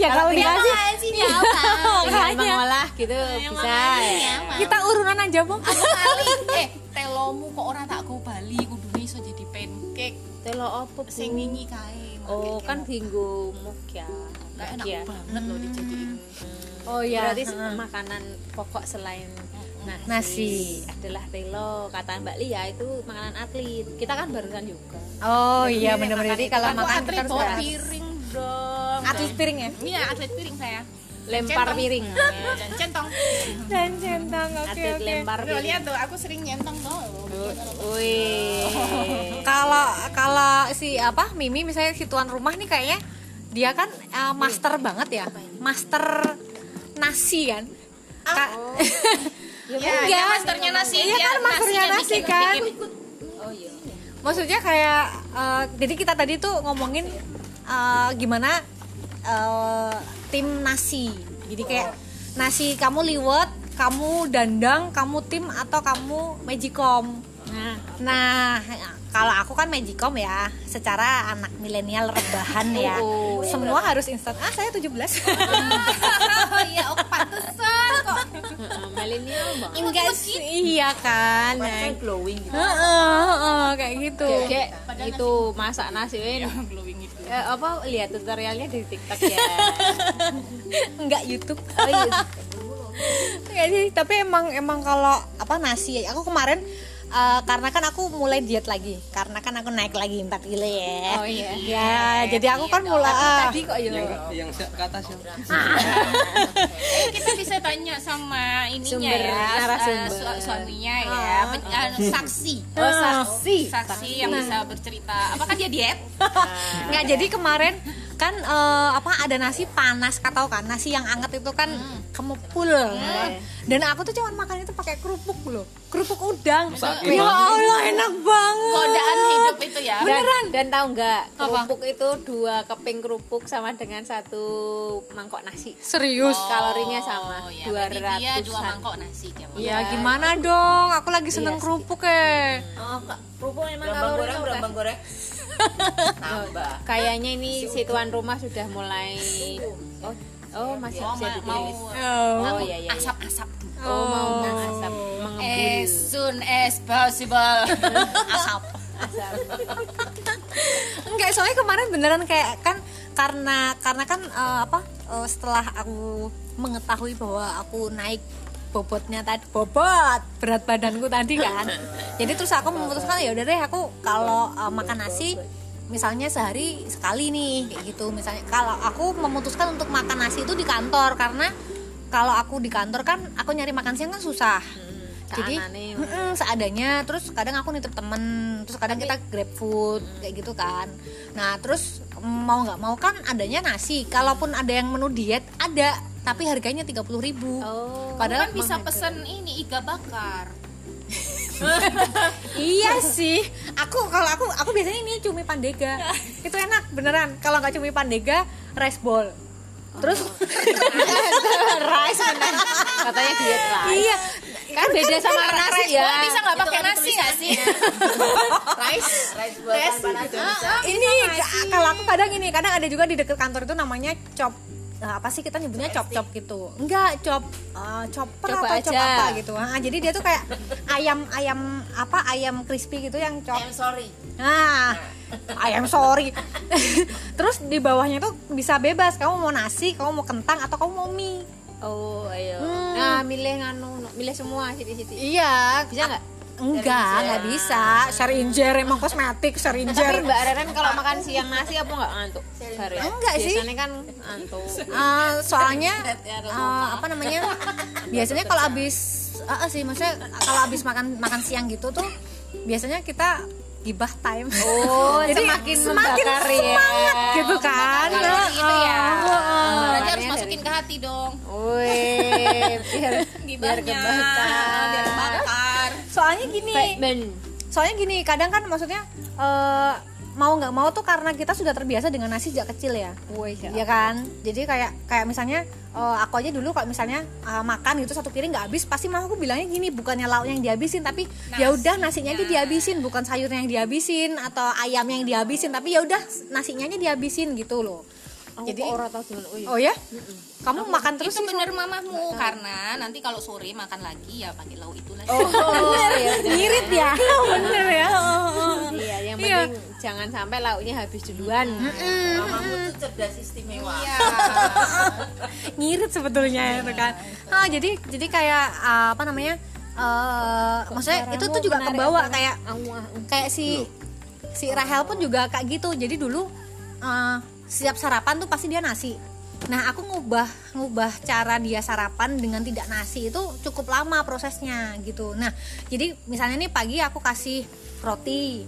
Ya. Kalau dikasih sih? Tinggal mengolah gitu bisa. ya. kita urunan aja bu. eh telomu kok orang tak go Bali kudune iso jadi pancake. Telo opo Bu? sing wingi kae Oh kan hinggo mukya. Enak banget loh dijadiin. Oh ya Berarti makanan pokok selain nasi, Nasi. adalah telo kata Mbak Lia itu makanan atlet. Kita kan barusan juga. oh iya benar-benar jadi kalau Aku makan atlet bawa beras. piring dong atlet piring ya iya atlet piring saya Lempar Centong. piring. Ya, dan centong dan centang oke Atlet oke lempar Tuh, piring. lihat tuh aku sering nyentong tuh Wih. kalau kalau si apa Mimi misalnya si tuan rumah nih kayaknya dia kan uh, master banget ya master nasi kan Ka- ya, Enggak. ya masternya nasi Iya kan, masternya nasi kan. Oh iya. maksudnya kayak uh, jadi kita tadi tuh ngomongin uh, gimana uh, tim nasi jadi kayak nasi kamu liwet kamu dandang kamu tim atau kamu magicom Nah, Nah, kalau aku kan magicom ya, secara anak milenial rebahan ya. Oh. Semua harus instan. Ah, saya 17. oh iya oh pantesan kok heeh, milenial banget. Enggak sih, iya kan. Nah, glowing gitu. Heeh, heeh, kayak gitu. Kayak itu masak nasi Win. glowing itu Eh, apa lihat tutorialnya di TikTok ya. Enggak YouTube. Oh iya. Enggak sih, tapi emang emang kalau apa nasi ya. Aku kemarin eh, karena kan aku mulai diet lagi. Karena kan aku naik lagi 4 kilo ya. Oh iya. Ya, jadi aku kan mulai ah, Tadi kok ya. yang yang atas ya. Eh, kita bisa tanya sama ininya Sumber, ya narasumber. eh, su- suaminya ya. Pen- eh, saksi. Oh, saksi. saksi yang bisa bercerita. Apakah dia diet? Nggak jadi kemarin kan eh, apa ada nasi panas. Kau tahu kan nasi yang anget itu kan kemepul dan aku tuh cuman makan itu pakai kerupuk loh kerupuk udang Sakit ya. Allah enak banget godaan hidup itu ya Dan, dan tahu nggak Apa? kerupuk itu dua keping kerupuk sama dengan satu mangkok nasi. serius Kalorinya sama. Oh, ya, Dua berarti dia dua mangkok nasi makan. ya gimana dong aku lagi seneng Iya kerupuk ya Oh, Kak. Kerupuk memang Berambang kalorinya goreng, udah- berambang goreng. Tambah. Kayaknya ini si tuan rumah sudah mulai oh oh masih Oh, bisa ma- mau dipilih. Oh iya iya. iya. asap-asap Oh mau asap mengembul. as soon as possible asap Asap. enggak soalnya kemarin beneran kayak kan karena karena kan eh, apa eh, setelah aku mengetahui bahwa aku naik bobotnya tadi bobot berat badanku tadi kan jadi terus aku memutuskan ya udah deh aku kalau eh, makan nasi misalnya sehari sekali nih kayak gitu. Misalnya kalau aku memutuskan untuk makan nasi itu di kantor karena kalau aku di kantor kan aku nyari makan siang kan susah. Jadi Seanane. mm-mm, seadanya terus kadang aku nitip temen terus kadang kita grab food kayak gitu kan. Nah terus mm, mau nggak mau kan adanya nasi. Kalaupun ada yang menu diet ada tapi harganya 30.000 ribu. Oh. padahal kan bisa pesen ini iga bakar. Iya sih aku kalau aku aku biasanya ini cumi pandega. Itu enak beneran. Kalau nggak cumi pandega rice bowl. Terus rice bener. Katanya diet rice. iya. Kan beda sama nasi ya. Bisa nggak pakai nasi nggak sih? Rice, rice panas itu bisa. ini ka- kalau aku kadang ini kadang ada juga di dekat kantor itu namanya chop Nah, apa sih kita nyebutnya? Chop chop gitu. Enggak chop uh, chopper Coba atau aja. apa gitu. Nah, jadi dia tuh kayak ayam ayam apa ayam crispy gitu yang chop I'm sorry. nah ayam sorry terus di bawahnya tuh bisa bebas kamu mau nasi kamu mau kentang atau kamu mau mie Oh, ayo. Hmm. Nah, milih nganu, milih semua siti-siti. iya Bisa nggak? Enggak nggak bisa Sharinger emang kosmetik Tapi Sharinger Mbak Reren kalau makan siang nasi apa nggak ngantuk? Sehari? Enggak sih. Biasanya kan ngantuk. Eh, soalnya eh, apa namanya biasanya kalau habis eh, eh, sih maksudnya kalau habis makan makan siang gitu tuh biasanya kita gibah time Oh, jadi semakin semakin membakar ya. semangat gitu kan Kalori gitu ya Heeh. berarti harus Makanya masukin ke hati dong Wih, biar biar gibahnya kebakar. biar bakar soalnya gini Ben. soalnya gini kadang kan maksudnya eh mau nggak mau tuh karena kita sudah terbiasa dengan nasi sejak kecil ya. Wih, ya kan? Jadi kayak kayak misalnya eh, aku aja dulu kalau misalnya eh, makan gitu satu piring nggak habis pasti mamaku bilangnya gini bukannya lauknya yang dihabisin tapi ya udah nasinya aja dihabisin bukan sayurnya yang dihabisin atau ayam yang dihabisin tapi ya udah nasinya aja dihabisin gitu loh Aku Jadi- kok ora tau dolan. Oh, iya. oh ya kamu makan terus itu sih bener mamahmu karena nanti kalau sore makan lagi ya pakai lauk itu lagi ngirit ya? Bener ya. Iya, yang Iya. penting jangan sampai lauknya habis duluan. mamamu tuh cerdas istimewa. Iya. ngirit sebetulnya itu kan. Ah jadi jadi kayak ah, apa namanya eh maksudnya itu tuh juga kebawa kayak kayak si si Rahel pun juga kayak gitu. Jadi dulu eh, setiap sarapan tuh pasti dia nasi. Nah aku ngubah ngubah cara dia sarapan dengan tidak nasi itu cukup lama prosesnya gitu. Nah jadi misalnya nih pagi aku kasih roti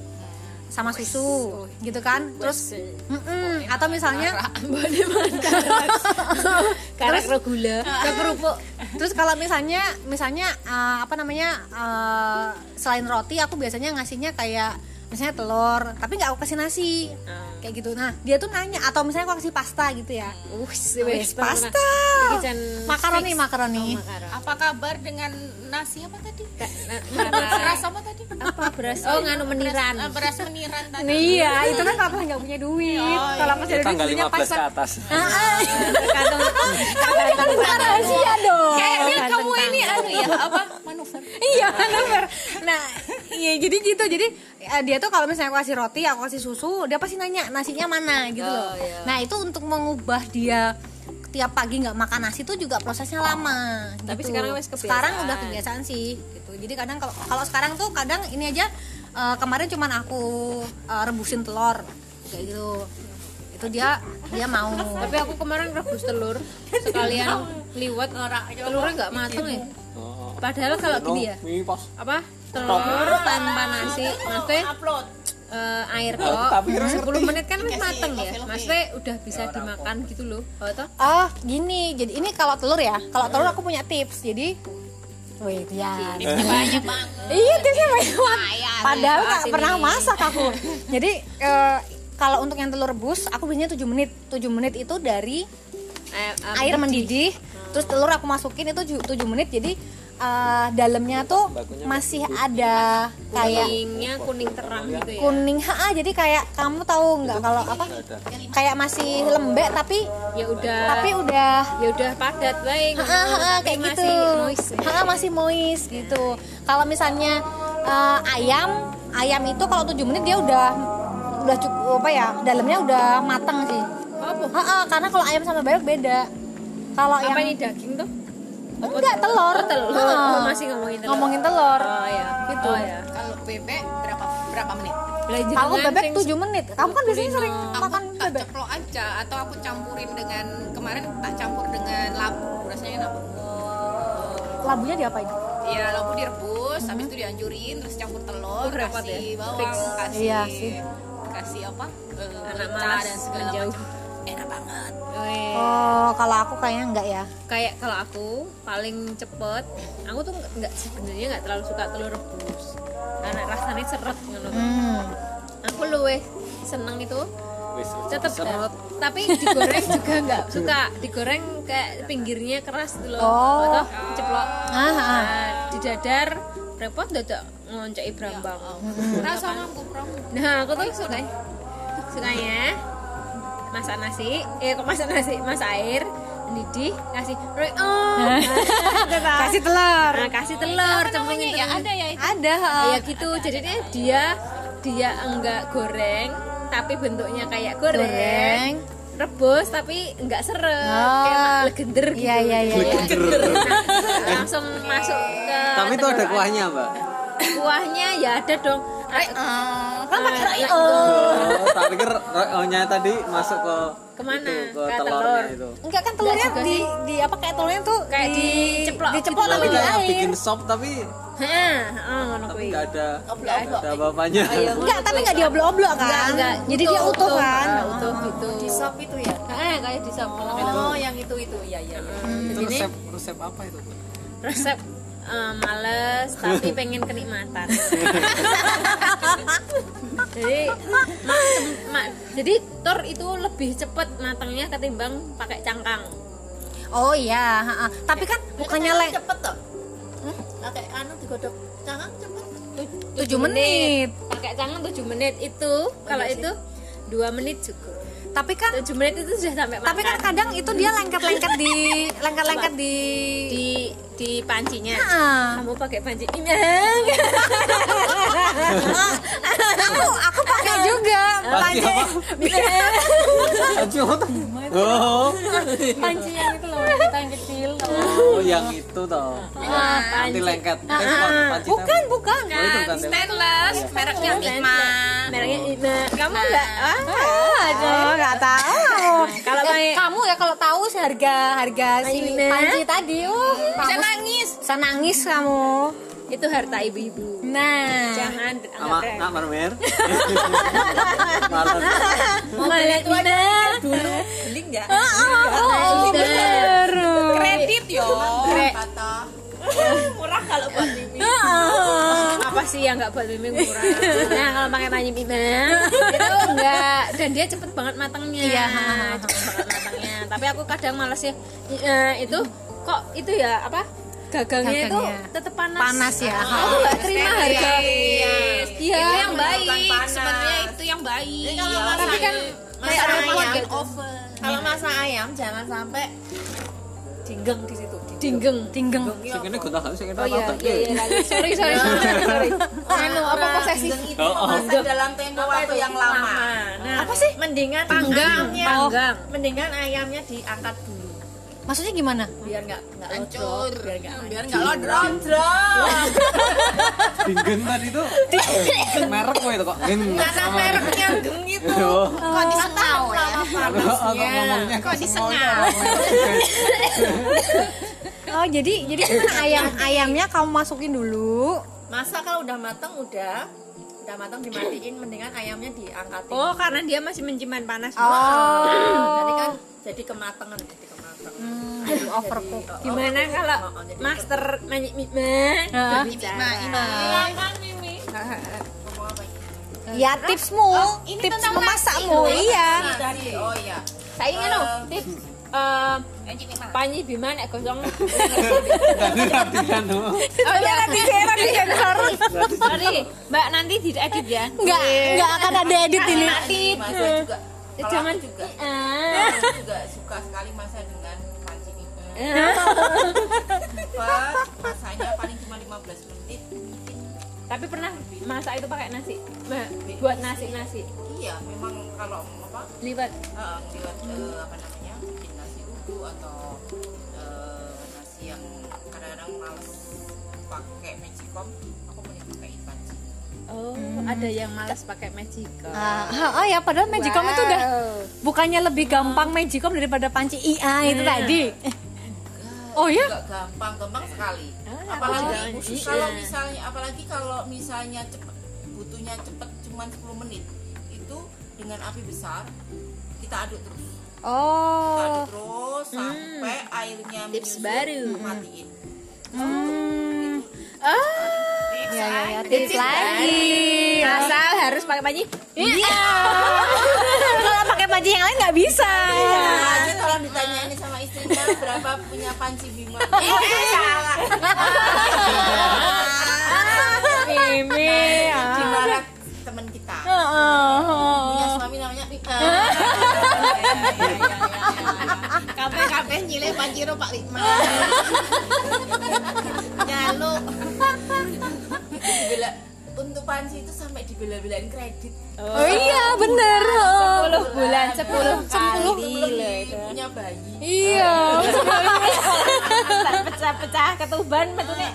sama susu gitu kan. Terus mm-mm, atau misalnya Karena gula. ke kerupuk. Terus kalau misalnya misalnya eh, apa namanya eh, selain roti aku biasanya ngasihnya kayak misalnya telur tapi nggak aku kasih nasi kayak gitu. Nah dia tuh nanya atau misalnya aku kasih pasta gitu ya. Wes pasta. makaroni makaroni. Apa kabar dengan nasi apa tadi? Beras apa tadi? Apa beras? Oh, nganu meniran. Eh, beras meniran tadi. Iya itu kan kalau nggak punya duit. Kalau pas ada duit tanggal belinya 15 ke atas. Kamu jangan buka rahasia dong. Kayaknya kamu ini anu ya apa? Manuver. Iya manuver. Nah iya jadi gitu. Jadi eh, dia tuh kalau misalnya aku kasih roti aku kasih susu dia pasti nanya nasinya mana gitu loh. Nah itu untuk mengubah dia tiap pagi nggak makan nasi tuh juga prosesnya lama Tapi gitu. sekarang wes kebiasaan. sekarang udah kebiasaan sih gitu. Jadi kadang kalau kalau sekarang tuh kadang ini aja eh, kemarin cuman aku eh, rebusin telur kayak gitu. Itu dia dia mau. Tapi aku kemarin rebus telur sekalian liwat telurnya nggak mateng ya. Padahal kalau gini ya, apa? telur tanpa nasi, maksudnya eh, air kok tapi kira 10 menit kan wis mateng ya. Maksudnya udah bisa dimakan gitu loh. Oh toh? Oh gini, jadi ini kalau telur ya, kalau telur aku punya tips. Jadi, wih ya. banyak banget Iya tipsnya banyak banget. Padahal nggak pernah masak aku. Jadi eh, kalau untuk yang telur rebus, aku biasanya 7 menit. 7 menit itu dari Eh, eh, air mendidih, terus telur aku masukin itu 7 menit. Jadi eh, dalamnya tuh masih ada kayak kuningnya kuning terang gitu ya. kuning. Ha, jadi kayak kamu tahu nggak kalau apa? Kayak masih lembek tapi Ya udah. tapi udah ya udah padat baik. Ha, kayak gitu masih moist. ya. Ha, masih moist gitu kalau misalnya eh, ayam ayam itu kalau 7 menit dia udah udah cukup apa ya dalamnya udah matang sih Apa? Ha, ha, karena kalau ayam sama bebek beda kalau yang Apa ini daging tuh? Enggak telur Oh, telur. Ha. Oh, masih ngomongin telur. ngomongin telur Oh ya. Gitu. Oh ya. kalau bebek berapa berapa menit Belajar aku bebek 7 menit kamu kan biasanya sering aku makan tak bebek ceplok aja atau aku campurin dengan kemarin tak campur dengan labu rasanya enak labunya diapain ya labu direbus habis itu dihancurin terus campur telur Uh, repot kasih ya. bawang Fix. kasih Iya sih. kasih apa eh, Anak malas dan segala macam enak banget. Weh. oh kalau aku kayaknya enggak ya. Kayak kalau aku paling cepet aku tuh nggak- nggak sebenarnya nggak terlalu suka telur rebus. Karena rasanya seret gitu hmm. aku luwe seneng itu. Wis tetep tapi digoreng juga nggak suka. Digoreng kayak pinggirnya keras gitu loh. Oh. atau ceplok. Ah, ah. Nah, di dadar repot dadak ngonceki brambang. Rasa mampu promo nah aku tuh suka sukanya masak nasi eh kok masak nasi? Masak air mendidih kasih oh. Kasih telur. Nah, kasih telur cemplungin ya ada ya itu. Ada ha. ya gitu. jadinya dia dia enggak goreng tapi bentuknya kayak goreng, Goreng. rebus tapi enggak seret. Oh. kayak legender gitu Iya, iya, iya, iya. Nah, langsung masuk ke tapi itu ada kuahnya mbak? Kuahnya ya ada dong. Kan pakai raya oh, tak pikir rohnya tadi masuk ke Ke mana? itu, ke telur. itu enggak kan telurnya di di apa kayak telurnya tuh Kayak di diceplok diceplok gitu tapi di air bikin sop tapi Hah, oh, ngono tapi kuwi. nggak ada Nggak ada. nggak ada apa-apanya enggak tapi enggak dioblok-oblok kan Enggak, enggak. jadi dia utuh kan utuh gitu. di sop itu ya Eh, kayak di sop. oh yang itu itu ya ya, ya. itu resep resep apa itu? Resep eh, males tapi pengen kenikmatan. jadi ma- tem- ma- jadi tor itu lebih cepet matangnya ketimbang pakai cangkang. Oh iya, ha-ha. tapi kan bukannya leng cepet toh? Pakai anu digodok cangkang cepet. Tujuh menit. pakai cangkang 7 menit itu. Kalau iya itu dua menit cukup Tapi kan 7 menit itu sudah sampai tapi kan makan. kadang itu dia lengket-lengket di lengket-lengket di di di pancinya. Ah. kamu pakai panci aku aku pakai juga Panci panci? Oh, panci yang itu loh kita yang kecil oh yang itu toh. Ah, Anti panci. lengket. Bukan bukan. Oh, stainless mereknya Nikma mereknya Ima kamu enggak ah. Aduh nggak tahu. Kalau Eh, kamu ya kalau tahu sih harga harga si Panci. panci tadi uh bisa kamu nangis. bisa nangis kamu. Itu harta ibu-ibu. Nah. Jangan Sama Nak Marmer. malah Ima dulu. Beli nggak? Oh bener. Kredit yo. Murah kalau buat mimi apa sih yang nggak buat mimi murah nah kalau pakai panci Ima itu enggak dan dia cepet banget matangnya Iya. cepet banget matangnya tapi aku kadang males ya eh, itu kok itu ya apa gagangnya, itu tetap panas Panas ya. aku nggak terima harga iya itu yang baik sebenarnya itu yang baik kalau masak tapi kan masak ayam oven kalau masak ayam jangan sampai dinggeng di situ tinggeng. Tinggeng. Sing kene gonta halus sing kene Oh iya, iya, iya, sorry, sorry, sorry. Anu, apa posesif? Dinggeng itu Oh, oh. memasak dalam tempo waktu yang lama. Nah, apa sih? mendingan Panggang, panggang. mendingan ayamnya diangkat dulu. Maksudnya gimana? Biar nggak nggak hancur. biar nggak biar nggak lodrok lodrok Dinggen tadi tuh. Merek kok itu kok. Karena mereknya geng itu. Oh. kok disengau ya? Kok disengau? oh jadi jadi ayam ayamnya kamu masukin dulu? Masa kalau udah matang udah. Udah matang dimatiin mendingan ayamnya diangkatin. Oh, karena dia masih menyimpan panas. oh. Jadi kan jadi kematangan jadi kematangan. Aduh, overcook. Gimana kalau Oh, oh, master Manyi Mima? Silakan Mimi. Ngomong apa ini? ya tipsmu. Ini tips memasakmu iya. Dari oh iya. Saya ingin tips eh, Anji Mima Panji Bima nek gosong. Tadi tuh. Oh iya, nanti saya nanti sensor. Sorry, Mbak nanti diedit ya. nggak nggak akan ada edit ini Nanti saya juga Eh, jangan juga aku juga suka sekali masak dengan Ah. cepat masaknya paling cuma 15 menit Tapi pernah masak itu pakai nasi. Mbak, buat nasi nasi. iya memang kalau apa Liwat. eh, buat eh, apa namanya nasi uduk atau eh, nasi yang kadang-kadang males pakai magicom aku mending pakai panci Oh, ada yang malas pakai magicom. Ah, oh ya padahal magicom itu udah bukannya lebih gampang magicom daripada panci IA itu tadi. Oh ya? gampang gampang sekali. Ah, apalagi kalau misalnya apalagi kalau misalnya cepet butuhnya cepet cuma 10 menit itu dengan api besar kita aduk terus oh. Terus sampai airnya Tips baru. matiin hmm. Oh, ya ya ya. tips lagi. asal harus pakai panci. iya. Kalau pakai panci yang lain nggak bisa. Aja kalau ditanya ini sama istrinya berapa punya panci bima? Eh salah. Mimi. Dimarah teman kita. Punya suami namanya kafe kafe nyile panjiro Pak Lima nyaluk. Dibela untuk panci itu sampai dibela-belain kredit. Oh iya bener. 10 bulan. 10 kali punya bayi. Iya. Pecah-pecah ketuban betulnya.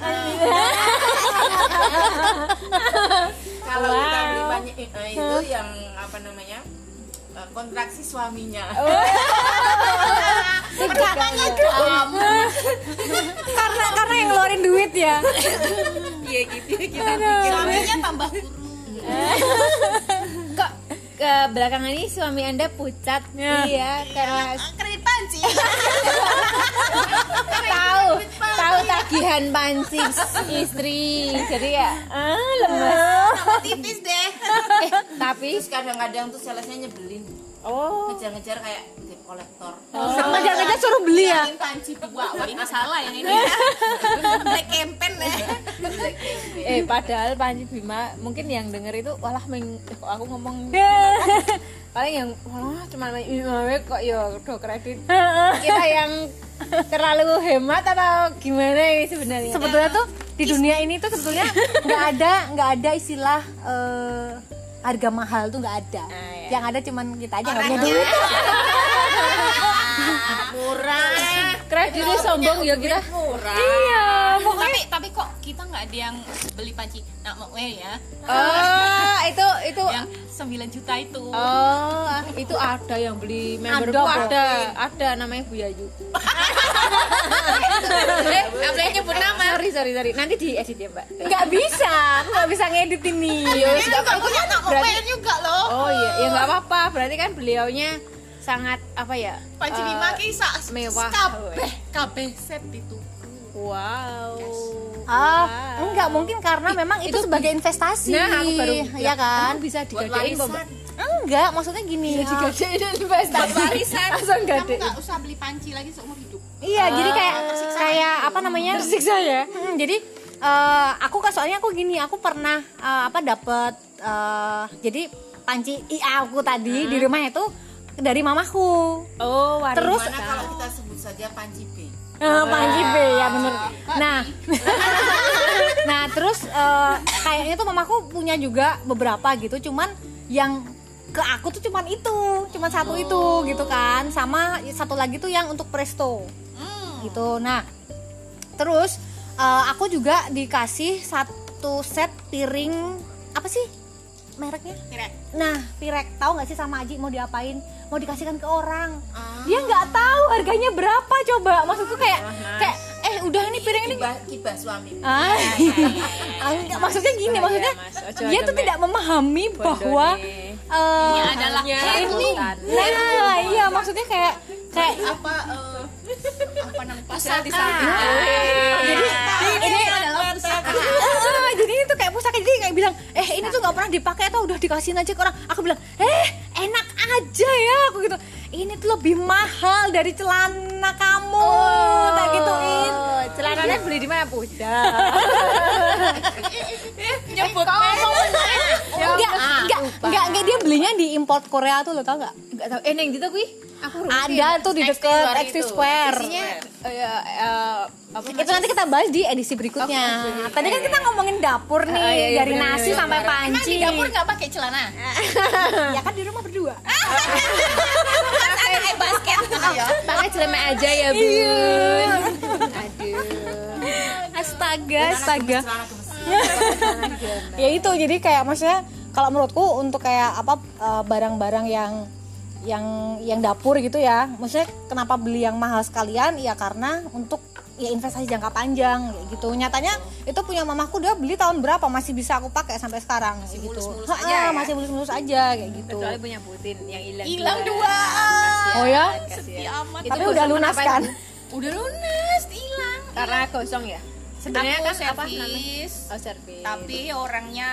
kalau kita beli eh, itu yang apa namanya kontraksi suaminya. Karena karena yang ngeluarin duit ya. Iya gitu. Kita pikir suaminya tambah guru. Kok ke belakangan ini suami Anda pucat? Iya, karena kredit panci tahu tahu tagihan panci istri. Jadi ya ah, lemes. tambah tipis deh. Eh, tapi terus kadang-kadang tuh salesnya nyebelin. Oh. Ngejar-ngejar kayak debt collector sama jangan suruh beli ya? panci dua. Wah ini salah yang ini. Black campaign ya. Eh padahal Panji Bima mungkin yang denger itu walah meng kok aku ngomong paling yang walah cuma main Bima kok ya do kredit. Kita yang terlalu hemat atau gimana ini sebenarnya? Sebetulnya tuh di dunia ini tuh sebetulnya nggak ada nggak ada istilah eh, harga mahal tuh nggak ada. Ah, ya. yang ada cuman kita aja nggak punya duit murah. Kreditnya sombong ya kita. murah. Iya tapi tapi kok kita nggak ada yang beli panci nah mau eh ya? Oh itu itu yang 9 juta itu. Oh, itu ada yang beli memberku Ada, ada, ada, namanya Bu Yayu. eh boleh nyebut nama. Sorry, sorry, sorry. Nanti diedit ya, Mbak. nggak bisa aku nggak bisa ngedit ini. Nggak punya nak juga loh. Oh iya, ya nggak apa-apa. Berarti kan beliaunya sangat apa ya? panci eh, lima kisah mewah. kabeh kabeh set itu. Wow. ah enggak mungkin karena memang itu, sebagai investasi. Nah, aku baru ya kan? Bisa digadein enggak maksudnya gini. Ah, Digadein investasi. warisan. Langsung kamu gade. nggak usah beli panci lagi seumur hidup. Iya jadi kayak kayak apa namanya? Tersiksa ya. Hmm, jadi eh, aku kan soalnya aku gini aku pernah eh, apa dapat eh, jadi panci IA aku tadi di rumah itu dari mamaku. Oh. Terus- Gimana kalau kita sebut saja panci B. Eh, panci B ya bener. Nah. Nah terus eh, kayaknya tuh mamaku punya juga beberapa gitu cuman yang ke aku tuh cuman itu cuman satu itu gitu kan sama satu lagi tuh yang untuk presto. Gitu. Nah terus eh, aku juga dikasih satu set piring apa sih mereknya? Pirek. nah pirek. Tahu nggak sih sama Aji mau diapain mau dikasihkan ke orang. Dia nggak tahu harganya berapa coba. Maksudku kayak kayak eh udah ini piring ini. Kibah kibah suami. Ah, ah, enggak, maksudnya gini maksudnya Mas. Ojo dia tuh tidak memahami bahwa eh, Ini adalah Ya, ini nah iya maksudnya kayak kayak apa eh, apa namanya? Pasrah di pusaka samping. jadi ini adalah pusaka. Ah, jadi ini tuh kayak pusaka. Jadi kayak bilang eh ini tuh nggak pernah dipakai atau udah dikasihin aja ke orang. Aku bilang eh enak aja ya. Aku gitu. Ini tuh lebih mahal dari celana kamu. Tak gituin. Oh, celananya beli di mana puja? nyebut enggak enggak dia belinya di import Korea tuh lo tau nggak? Enggak tahu. Eh, neng kuwi aku ada tuh di deket XT Square. Isinya eh, apa itu nanti kita bahas di edisi berikutnya. Tadi kan kita ngomongin dapur nih Ah, iya, iya, dari bener, nasi bener, sampai bener. emang panci di dapur nggak pakai celana? Ya kan di rumah berdua. Kayak basket ya? Pakai celemek aja ya, Bun. Aduh. astaga astaga. Celana ya itu jadi kayak maksudnya kalau menurutku untuk kayak apa eh, barang-barang yang yang yang dapur gitu ya maksudnya kenapa beli yang mahal sekalian? Ya karena untuk ya investasi jangka panjang kayak gitu. Nyatanya itu punya mamaku dia beli tahun berapa masih bisa aku pakai sampai sekarang gitu. Mulus-mulus Ha-ha, aja ya? masih mulus-mulus aja kayak gitu. Kecuali punya Putin yang hilang. hilang dua. oh ya? sedih amat. Tapi udah lunas kan? Udah lunas hilang. Karena kosong ya. Sebenarnya aku kan apa servis Oh, servis. tapi orangnya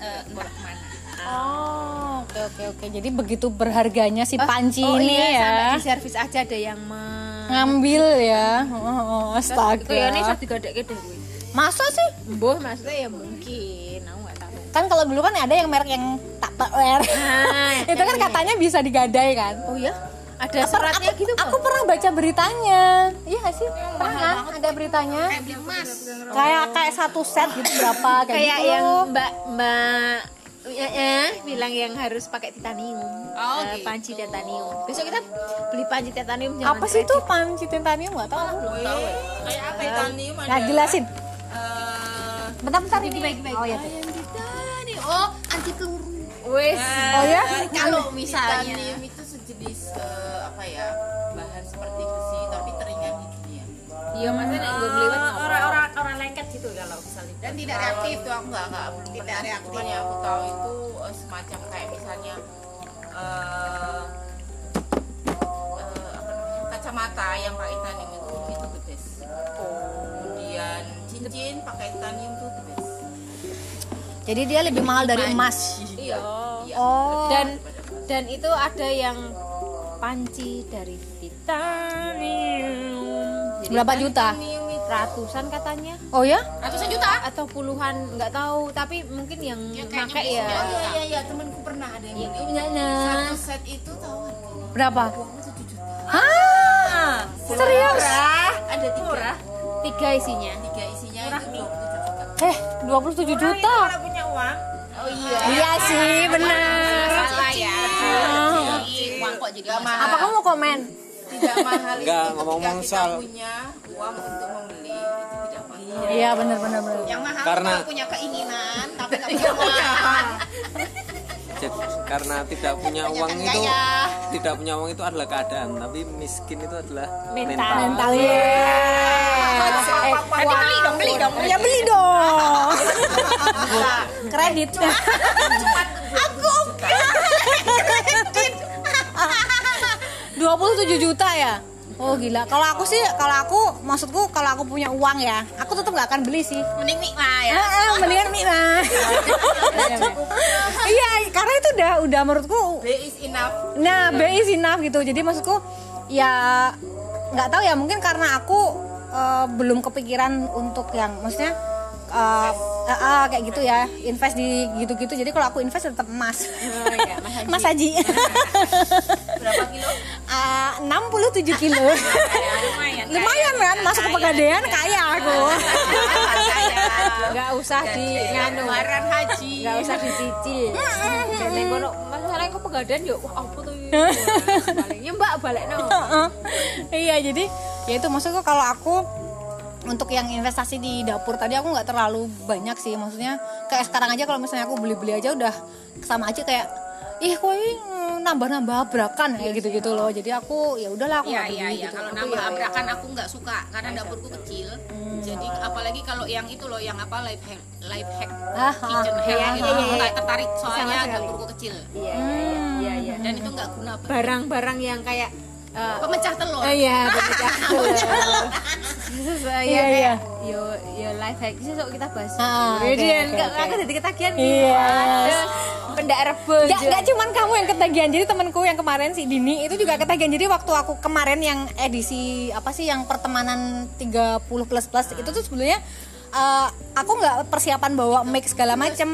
eh, entah ke mana. Oh oke oke oke. Jadi begitu berharganya si panci oh, ini iya, ya sampai di servis aja ada yang me... ngambil ya. Oh, oh, astaga. Kayaknya saya digadekke deh kuwi. masa sih? Mbah maksudnya ya mungkin, aku nggak tahu. kan kalau dulu kan ada yang merek yang Tupperware Ah, itu kan katanya bisa digadai kan? Oh ya? Ada seratnya aku, gitu aku pernah baca beritanya. Iya gak sih? Pernah ada beritanya? Kayak beli emas. Kayak kayak satu set gitu berapa kayak, kayak gitu yang. Mbak Mbak ya, ya, bilang yang harus pakai titanium. Oh, Eh, gitu. panci titanium. Besok kita beli panci titanium apa sih tuh panci titanium? Nggak tahu. Aku. kayak apa titanium ada nah jelasin. eh, bentar bentar ini. oh ya Titanium. oh anti peluru. Wes. oh ya kalau misalnya Iya, maksudnya nek gue beli orang-orang orang lengket gitu kalau misalnya dan tidak reaktif itu aku nggak nggak belum Tidak reaktif. cuman yang aku tahu itu eh, semacam kayak misalnya eh eh, apa namanya kacamata yang pakai titanium itu itu the best. Kemudian cincin pakai titanium tuh the best. Jadi dia lebih mahal dari emas. Iya. Iya. Oh dan dan itu ada yang panci dari titanium Jadi berapa juta ratusan katanya. Oh ya? Ratusan juta? Atau puluhan nggak tahu. Tapi mungkin yang kayaknya pakai ya. bisa. iya iya iya. Temanku pernah ada yang beli nah satu set itu tahu berapa? Ah serius? Ada tiga. Tiga isinya? Tiga isinya itu 27 juta. Eh 27 juta? kalau punya uang. Oh iya. Iya sih benar salah ya. Jadi uang kok jadi masalah? apa kamu mau komen tidak mahal Enggak, itu ngomong-ngomong ketika kita soal- punya uang untuk membeli itu tidak mahal iya benar benar benar yang mahal Karena- punya keinginan tapi nggak punya uang Jadi, karena tidak punya uang itu tidak punya uang itu adalah keadaan tapi miskin itu adalah mental, mental ya eh, Nanti beli dong beli dong ya beli dong kredit aku kredit 27 juta ya Oh gila, kalau aku sih, kalau aku maksudku kalau aku punya uang ya, aku tetap nggak akan beli sih. mending mie mah ya Ah, ah, mendingan mie lah. Iya, karena itu udah udah menurutku B is enough Nah, B is enough gitu. Jadi maksudku ya nggak tahu ya mungkin karena aku eh, belum kepikiran untuk yang maksudnya eh, eh, eh, kayak gitu ya. Invest di gitu-gitu. Jadi kalau aku invest tetap emas. Mas Haji. berapa kilo? Ah, 67 kilo. lumayan. Lumayan kan? Masuk ke pegadaian kaya aku. nggak usah di nganu. haji. Nggak usah dicicil. Jadi kono masalahnya kok pegadaian ya wah apa tuh ya mbak balik no iya jadi ya itu maksudku kalau aku untuk yang investasi di dapur tadi aku nggak terlalu banyak sih. Maksudnya kayak sekarang aja kalau misalnya aku beli-beli aja udah sama aja kayak ih kok ini nambah-nambah abrakan kayak gitu-gitu loh. Jadi aku ya udahlah aku Iya nggak iya beli iya. gitu. Kalau Aku nambah ya- abrakan aku nggak suka karena dapurku kecil. Jadi apalagi kalau yang itu loh yang apa life hack life hack Ah, ah, kitchen hack iya, gitu. iya, Aku iya. nggak tertarik soalnya dapurku kecil. Iya iya iya iya. Dan itu nggak guna barang-barang yang kayak eh, Pemecah telur. Oh iya, pemecah telur. Iya, Iya, iya. Yo, yo life hack sih sok kita bahas. Ah, oke, Jadi enggak aku jadi ketagihan Iya. Terus pendak rebo. Gak, gak cuman kamu yang ketagihan jadi temanku yang kemarin si Dini itu juga ketagihan jadi waktu aku kemarin yang edisi apa sih yang pertemanan 30 plus plus itu tuh sebenarnya eh, aku nggak persiapan bawa mic segala macem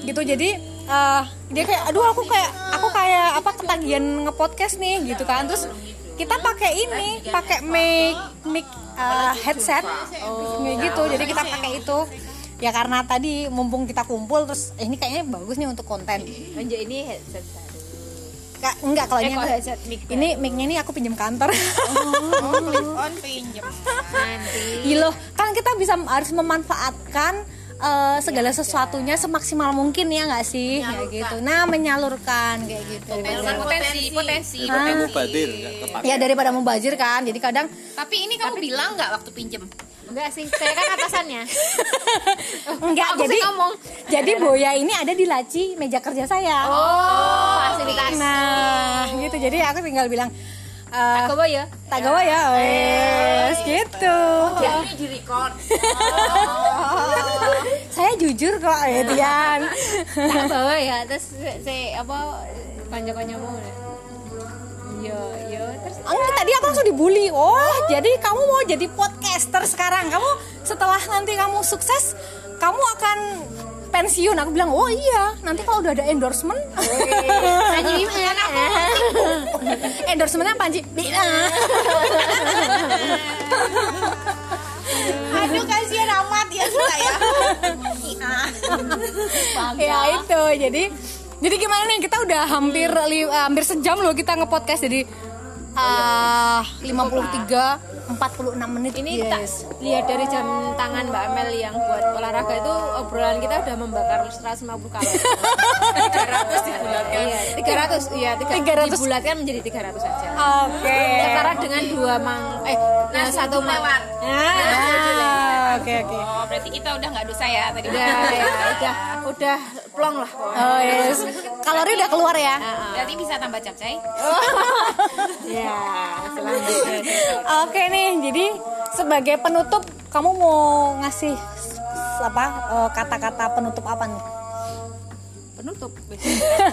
gitu jadi eh, dia kayak aduh aku kayak aku kayak apa ketagihan ngepodcast nih gitu kan. Terus kita pakai ini pakai mic mic eh, headset. Kayak gitu jadi kita pakai itu. Ya karena tadi mumpung kita kumpul terus eh, ini kayaknya bagus nih untuk konten. Ini headset. Kak, enggak kalau Eh, ini headset. mic ini micnya ini aku pinjam kantor. Oh, clip on pinjem. Nanti. Iya loh, kan kita bisa harus memanfaatkan eh, segala sesuatunya semaksimal mungkin ya nggak sih kayak gitu nah menyalurkan kayak gitu Potensi, potensi, potensi. Nggak kepake. ya daripada mubazir kan jadi kadang Tapi ini kamu bilang nggak waktu pinjem? Enggak sih, saya kan atasannya. enggak jadi sih ngomong. jadi boya ini ada di laci meja kerja saya Oh, fasilitas. nah gitu jadi aku tinggal bilang eh, Coba ya. tak gawa ya wes gitu Ya, ini di record saya jujur kok ya Dian Tak bawa ya, terus saya apa kanca-kancamu. Yo, yo, terus Enggak, tadi aku langsung dibully. Oh, jadi kamu mau jadi podcaster sekarang? Kamu setelah nanti kamu sukses, kamu akan pensiun. Aku bilang, oh iya, nanti kalau udah ada endorsement, Panji endorsementnya Panji. Aduh kasihan amat ya suka ya. ya itu. Jadi, jadi gimana nih? Kita udah hampir li- hampir sejam loh kita ngepodcast. Jadi ah 53 46 menit Ini tak yes. lihat dari jam tangan Mbak Amel yang buat olahraga itu obrolan kita udah membakar 150 kalori. 300 dibulatkan. Iya, 300. Iya, 300 300. dibulatkan menjadi 300 saja. Oke. Setara dengan dua mang eh nah, satu mang. Ah, Oke, oke. Oh berarti kita udah nggak dosa ya tadi. Udah, ya, udah, udah plong lah. Oh yes. Kalori udah keluar ya. Berarti bisa tambah capcay. Ya, selanjutnya. Oke nih, jadi sebagai penutup kamu mau ngasih apa eh, kata-kata penutup apa nih? penutup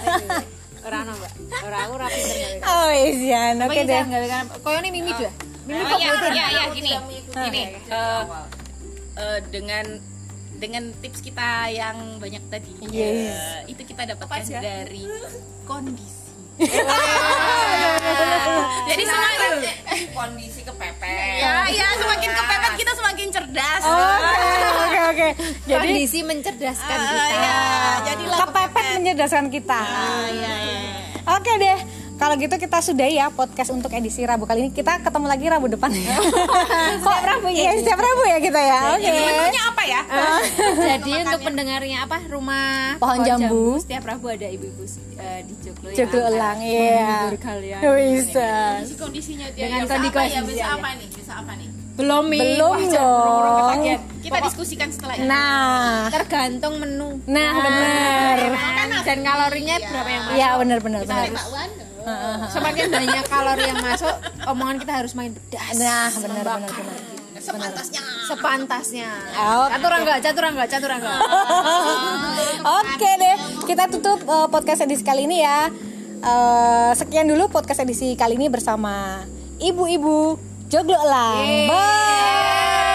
ora ono mbak ora aku gawe Oh isian, oke deh. gawe kan koyo ini mimi mimi Oh, iya, iya, iya, gini, gini. eh, eh, dengan dengan tips kita yang banyak tadi, Yes. eh, itu kita dapatkan dari kondisi. Jadi semakin kondisi kepepet ya, ya semakin kepepet kita semakin cerdas. Oke oke. Jadi kondisi mencerdaskan Ah, kita ya, jadilah kepepet menyedaskan kita. Oke deh. Kalau gitu kita sudah ya podcast untuk edisi Rabu kali ini. Kita ketemu lagi Rabu depan. Kok Rabu ya? Setiap Rabu ya kita ya. Oke. Menunya apa ya? jadi untuk pendengarnya apa rumah Pohon jambu. setiap Rabu ada ibu-ibu eh, di Joglo Joglo yang elang, akan iya. menghibur kalian Bisa. Kondisi kondisinya dia Dengan bisa kondisi- apa ya? Bisa iya, apa nih? Bisa apa nih? belum. Belum dong. Kita diskusikan setelah ini. Nah, tergantung menu nah benar. dan kalorinya berapa yang masuk Iya benar benar benar. Semakin banyak kalori yang masuk omongan kita harus main pedas Nah benar benar benar. sepantasnya Oke. caturangga caturangga caturangga Oke deh, kita tutup uh, podcast edisi kali ini ya. Uh, sekian dulu podcast edisi kali ini bersama ibu-ibu Joglo Elang. Bye.